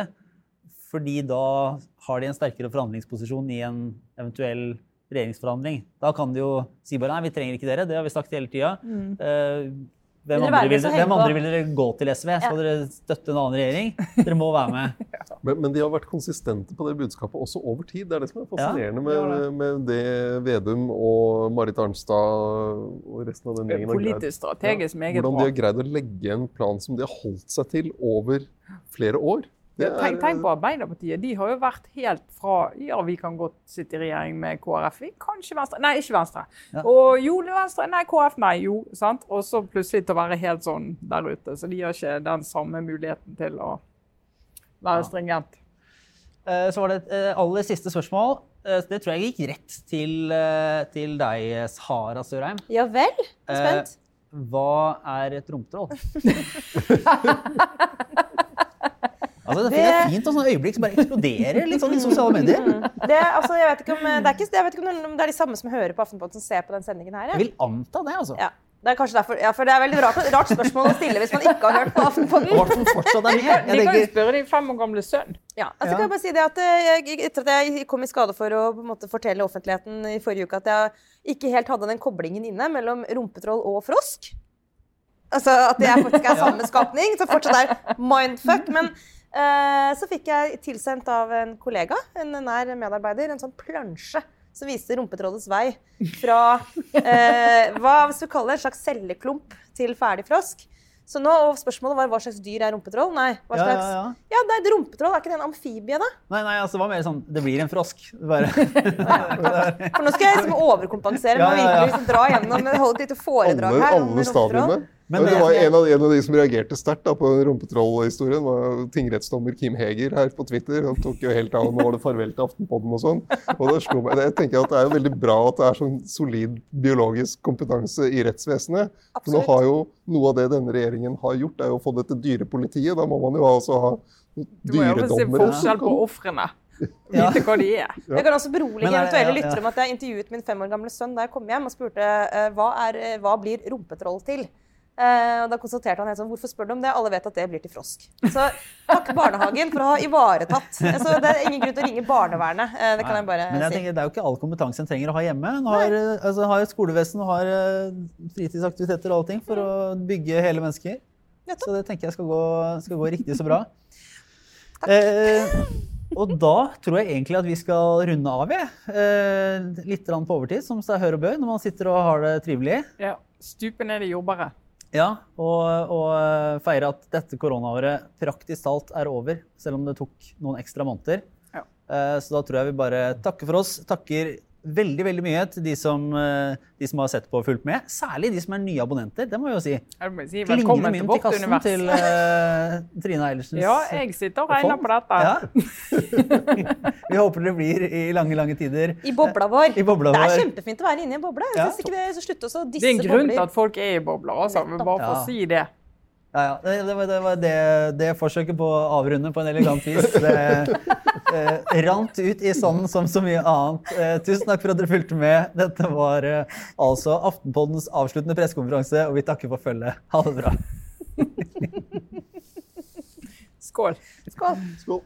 Fordi da har de en sterkere forhandlingsposisjon i en eventuell regjeringsforhandling. Da kan de jo si bare nei, vi trenger ikke dere, det har vi sagt hele tida. Eh, hvem, Vil dere andre vil, hvem andre vil dere gå til SV? Skal dere støtte en annen regjering? Dere må være med. Men, men de har vært konsistente på det budskapet også over tid. Det er det som er fascinerende Ja. med, med det Vedum og Marit Arnstad og resten av den gjengen har greid. Politisk strategisk meget Hvordan de har greid å legge en plan som de har holdt seg til over flere år. Det er- Tenk, tenk på Arbeiderpartiet. De har jo vært helt fra Ja, vi kan godt sitte i regjering med KrF. Vi, kanskje Venstre. Nei, ikke Venstre. Ja. Og jo, det er Venstre. Nei, KrF. Nei, jo. sant? Og så plutselig til å være helt sånn der ute. Så de har ikke den samme muligheten til å være Ja. stringent. Eh, Så var det et eh, aller siste spørsmål. Eh, Det tror jeg gikk rett til, til deg, Sara Sørheim. Ja vel? Spent. Hva er et romtroll? altså, det Det- er fint å sånne øyeblikk som bare eksploderer litt sånn i sosiale medier. Det, altså, jeg vet ikke om det er, ikke, jeg vet ikke om det er de samme som hører på Aftenposten som ser på den sendingen her. Jeg Ja. vil anta det, altså. Ja. Det er kanskje derfor, ja, for det er veldig rart, rart spørsmål å stille hvis man ikke har hørt på Aftenposten. fortsatt er med. De kan jo spørre din fem år gamle sønn. Ja, altså Ja. kan jeg bare si det at eh, jeg, Etter at jeg kom i skade for å på en måte, fortelle offentligheten i forrige uke at jeg ikke helt hadde den koblingen inne mellom rumpetroll og frosk Altså at det faktisk er samme skapning, som fortsatt er mindfuck. Men eh, så fikk jeg tilsendt av en kollega, en nær medarbeider, en sånn plansje som viste rumpetrådets vei fra eh, hva hvis du kaller det, en slags celleklump til ferdig frosk. Så nå, og Spørsmålet var hva slags dyr er rumpetroll? Nei, hva ja, slags ja, ja. ja, det er et rumpetroll. Er ikke det en amfibie, da? Nei, nei, altså, det var mer sånn Det blir en frosk. Bare. For nå skal jeg liksom overkompensere Ja, ja, ja. virkelig liksom dra gjennom holde et lite foredrag alle, her. om alle rumpetroll. stadiene. Men det det- var en av, en av de som reagerte sterkt på rumpetrollhistorien, var tingrettsdommer Kim Heger her på Twitter. Han tok jo helt av, nå var det farvel til Aftenpodden og sånn. Og det slo meg, jeg tenker at Det er jo veldig bra at det er sånn solid biologisk kompetanse i rettsvesenet. For nå har jo Noe av det denne regjeringen har gjort, er jo å få dette dyrepolitiet. Da må man jo altså ha Du må jo se forskjell på ofrene. Ja. Vite hva de er. Jeg kan også berolige er det- eventuelle ja, ja. lyttere med at jeg intervjuet min fem år gamle sønn da jeg kom hjem og spurte eh, hva, er, eh, hva blir rumpetroll til. Eh, og da konstaterte han helt sånn, hvorfor spør du om det? Alle vet at det blir til frosk. Så takk barnehagen for å ha ivaretatt. Så det er ingen grunn til å ringe barnevernet. eh, Det kan jeg bare Men jeg si. tenker, det er jo ikke all kompetanse en trenger å ha hjemme. En har, eh, altså, har skolevesen og har fritidsaktiviteter og alle ting for å bygge hele mennesker. Nettopp. Så det tenker jeg skal gå, skal gå riktig så bra. Eh, og da tror jeg egentlig at vi skal runde av, jeg. Eh, litt på overtid, som seg hør og bør, når man sitter og har det trivelig. Ja. Stupe ned i jordbæret. Ja, og, og eh, feire at dette koronaåret praktisk talt er over, selv om det tok noen ekstra måneder. Ja. Eh, Så da tror jeg vi bare takker for oss. Takker veldig veldig mye til de som, eh, de som har sett på og fulgt med. Særlig de som er nye abonnenter, det må jeg jo si. Jeg må si velkommen til mynt i vårt kassen univers. til uh, Trine Eilersens Ja, jeg sitter og regner på dette. Ja. vi håper det blir i lange, lange tider. I bobla vår. I bobla Det er vår. kjempefint å være inne i en boble. Ja. synes ikke det, så Slutt å disse bobler. Det er en grunn til at folk er i bobler, altså. Men bare for Ja. å si det. Ja, ja. Det, det, var- det var det, det forsøket på å avrunde på en elegant vis. Det eh, rant ut i sanden som så mye annet. Eh, tusen takk for at dere fulgte med. Dette var eh, altså Aftenpoddens avsluttende pressekonferanse, og vi takker for følget. Ha det bra. Skål. Skål. Skål.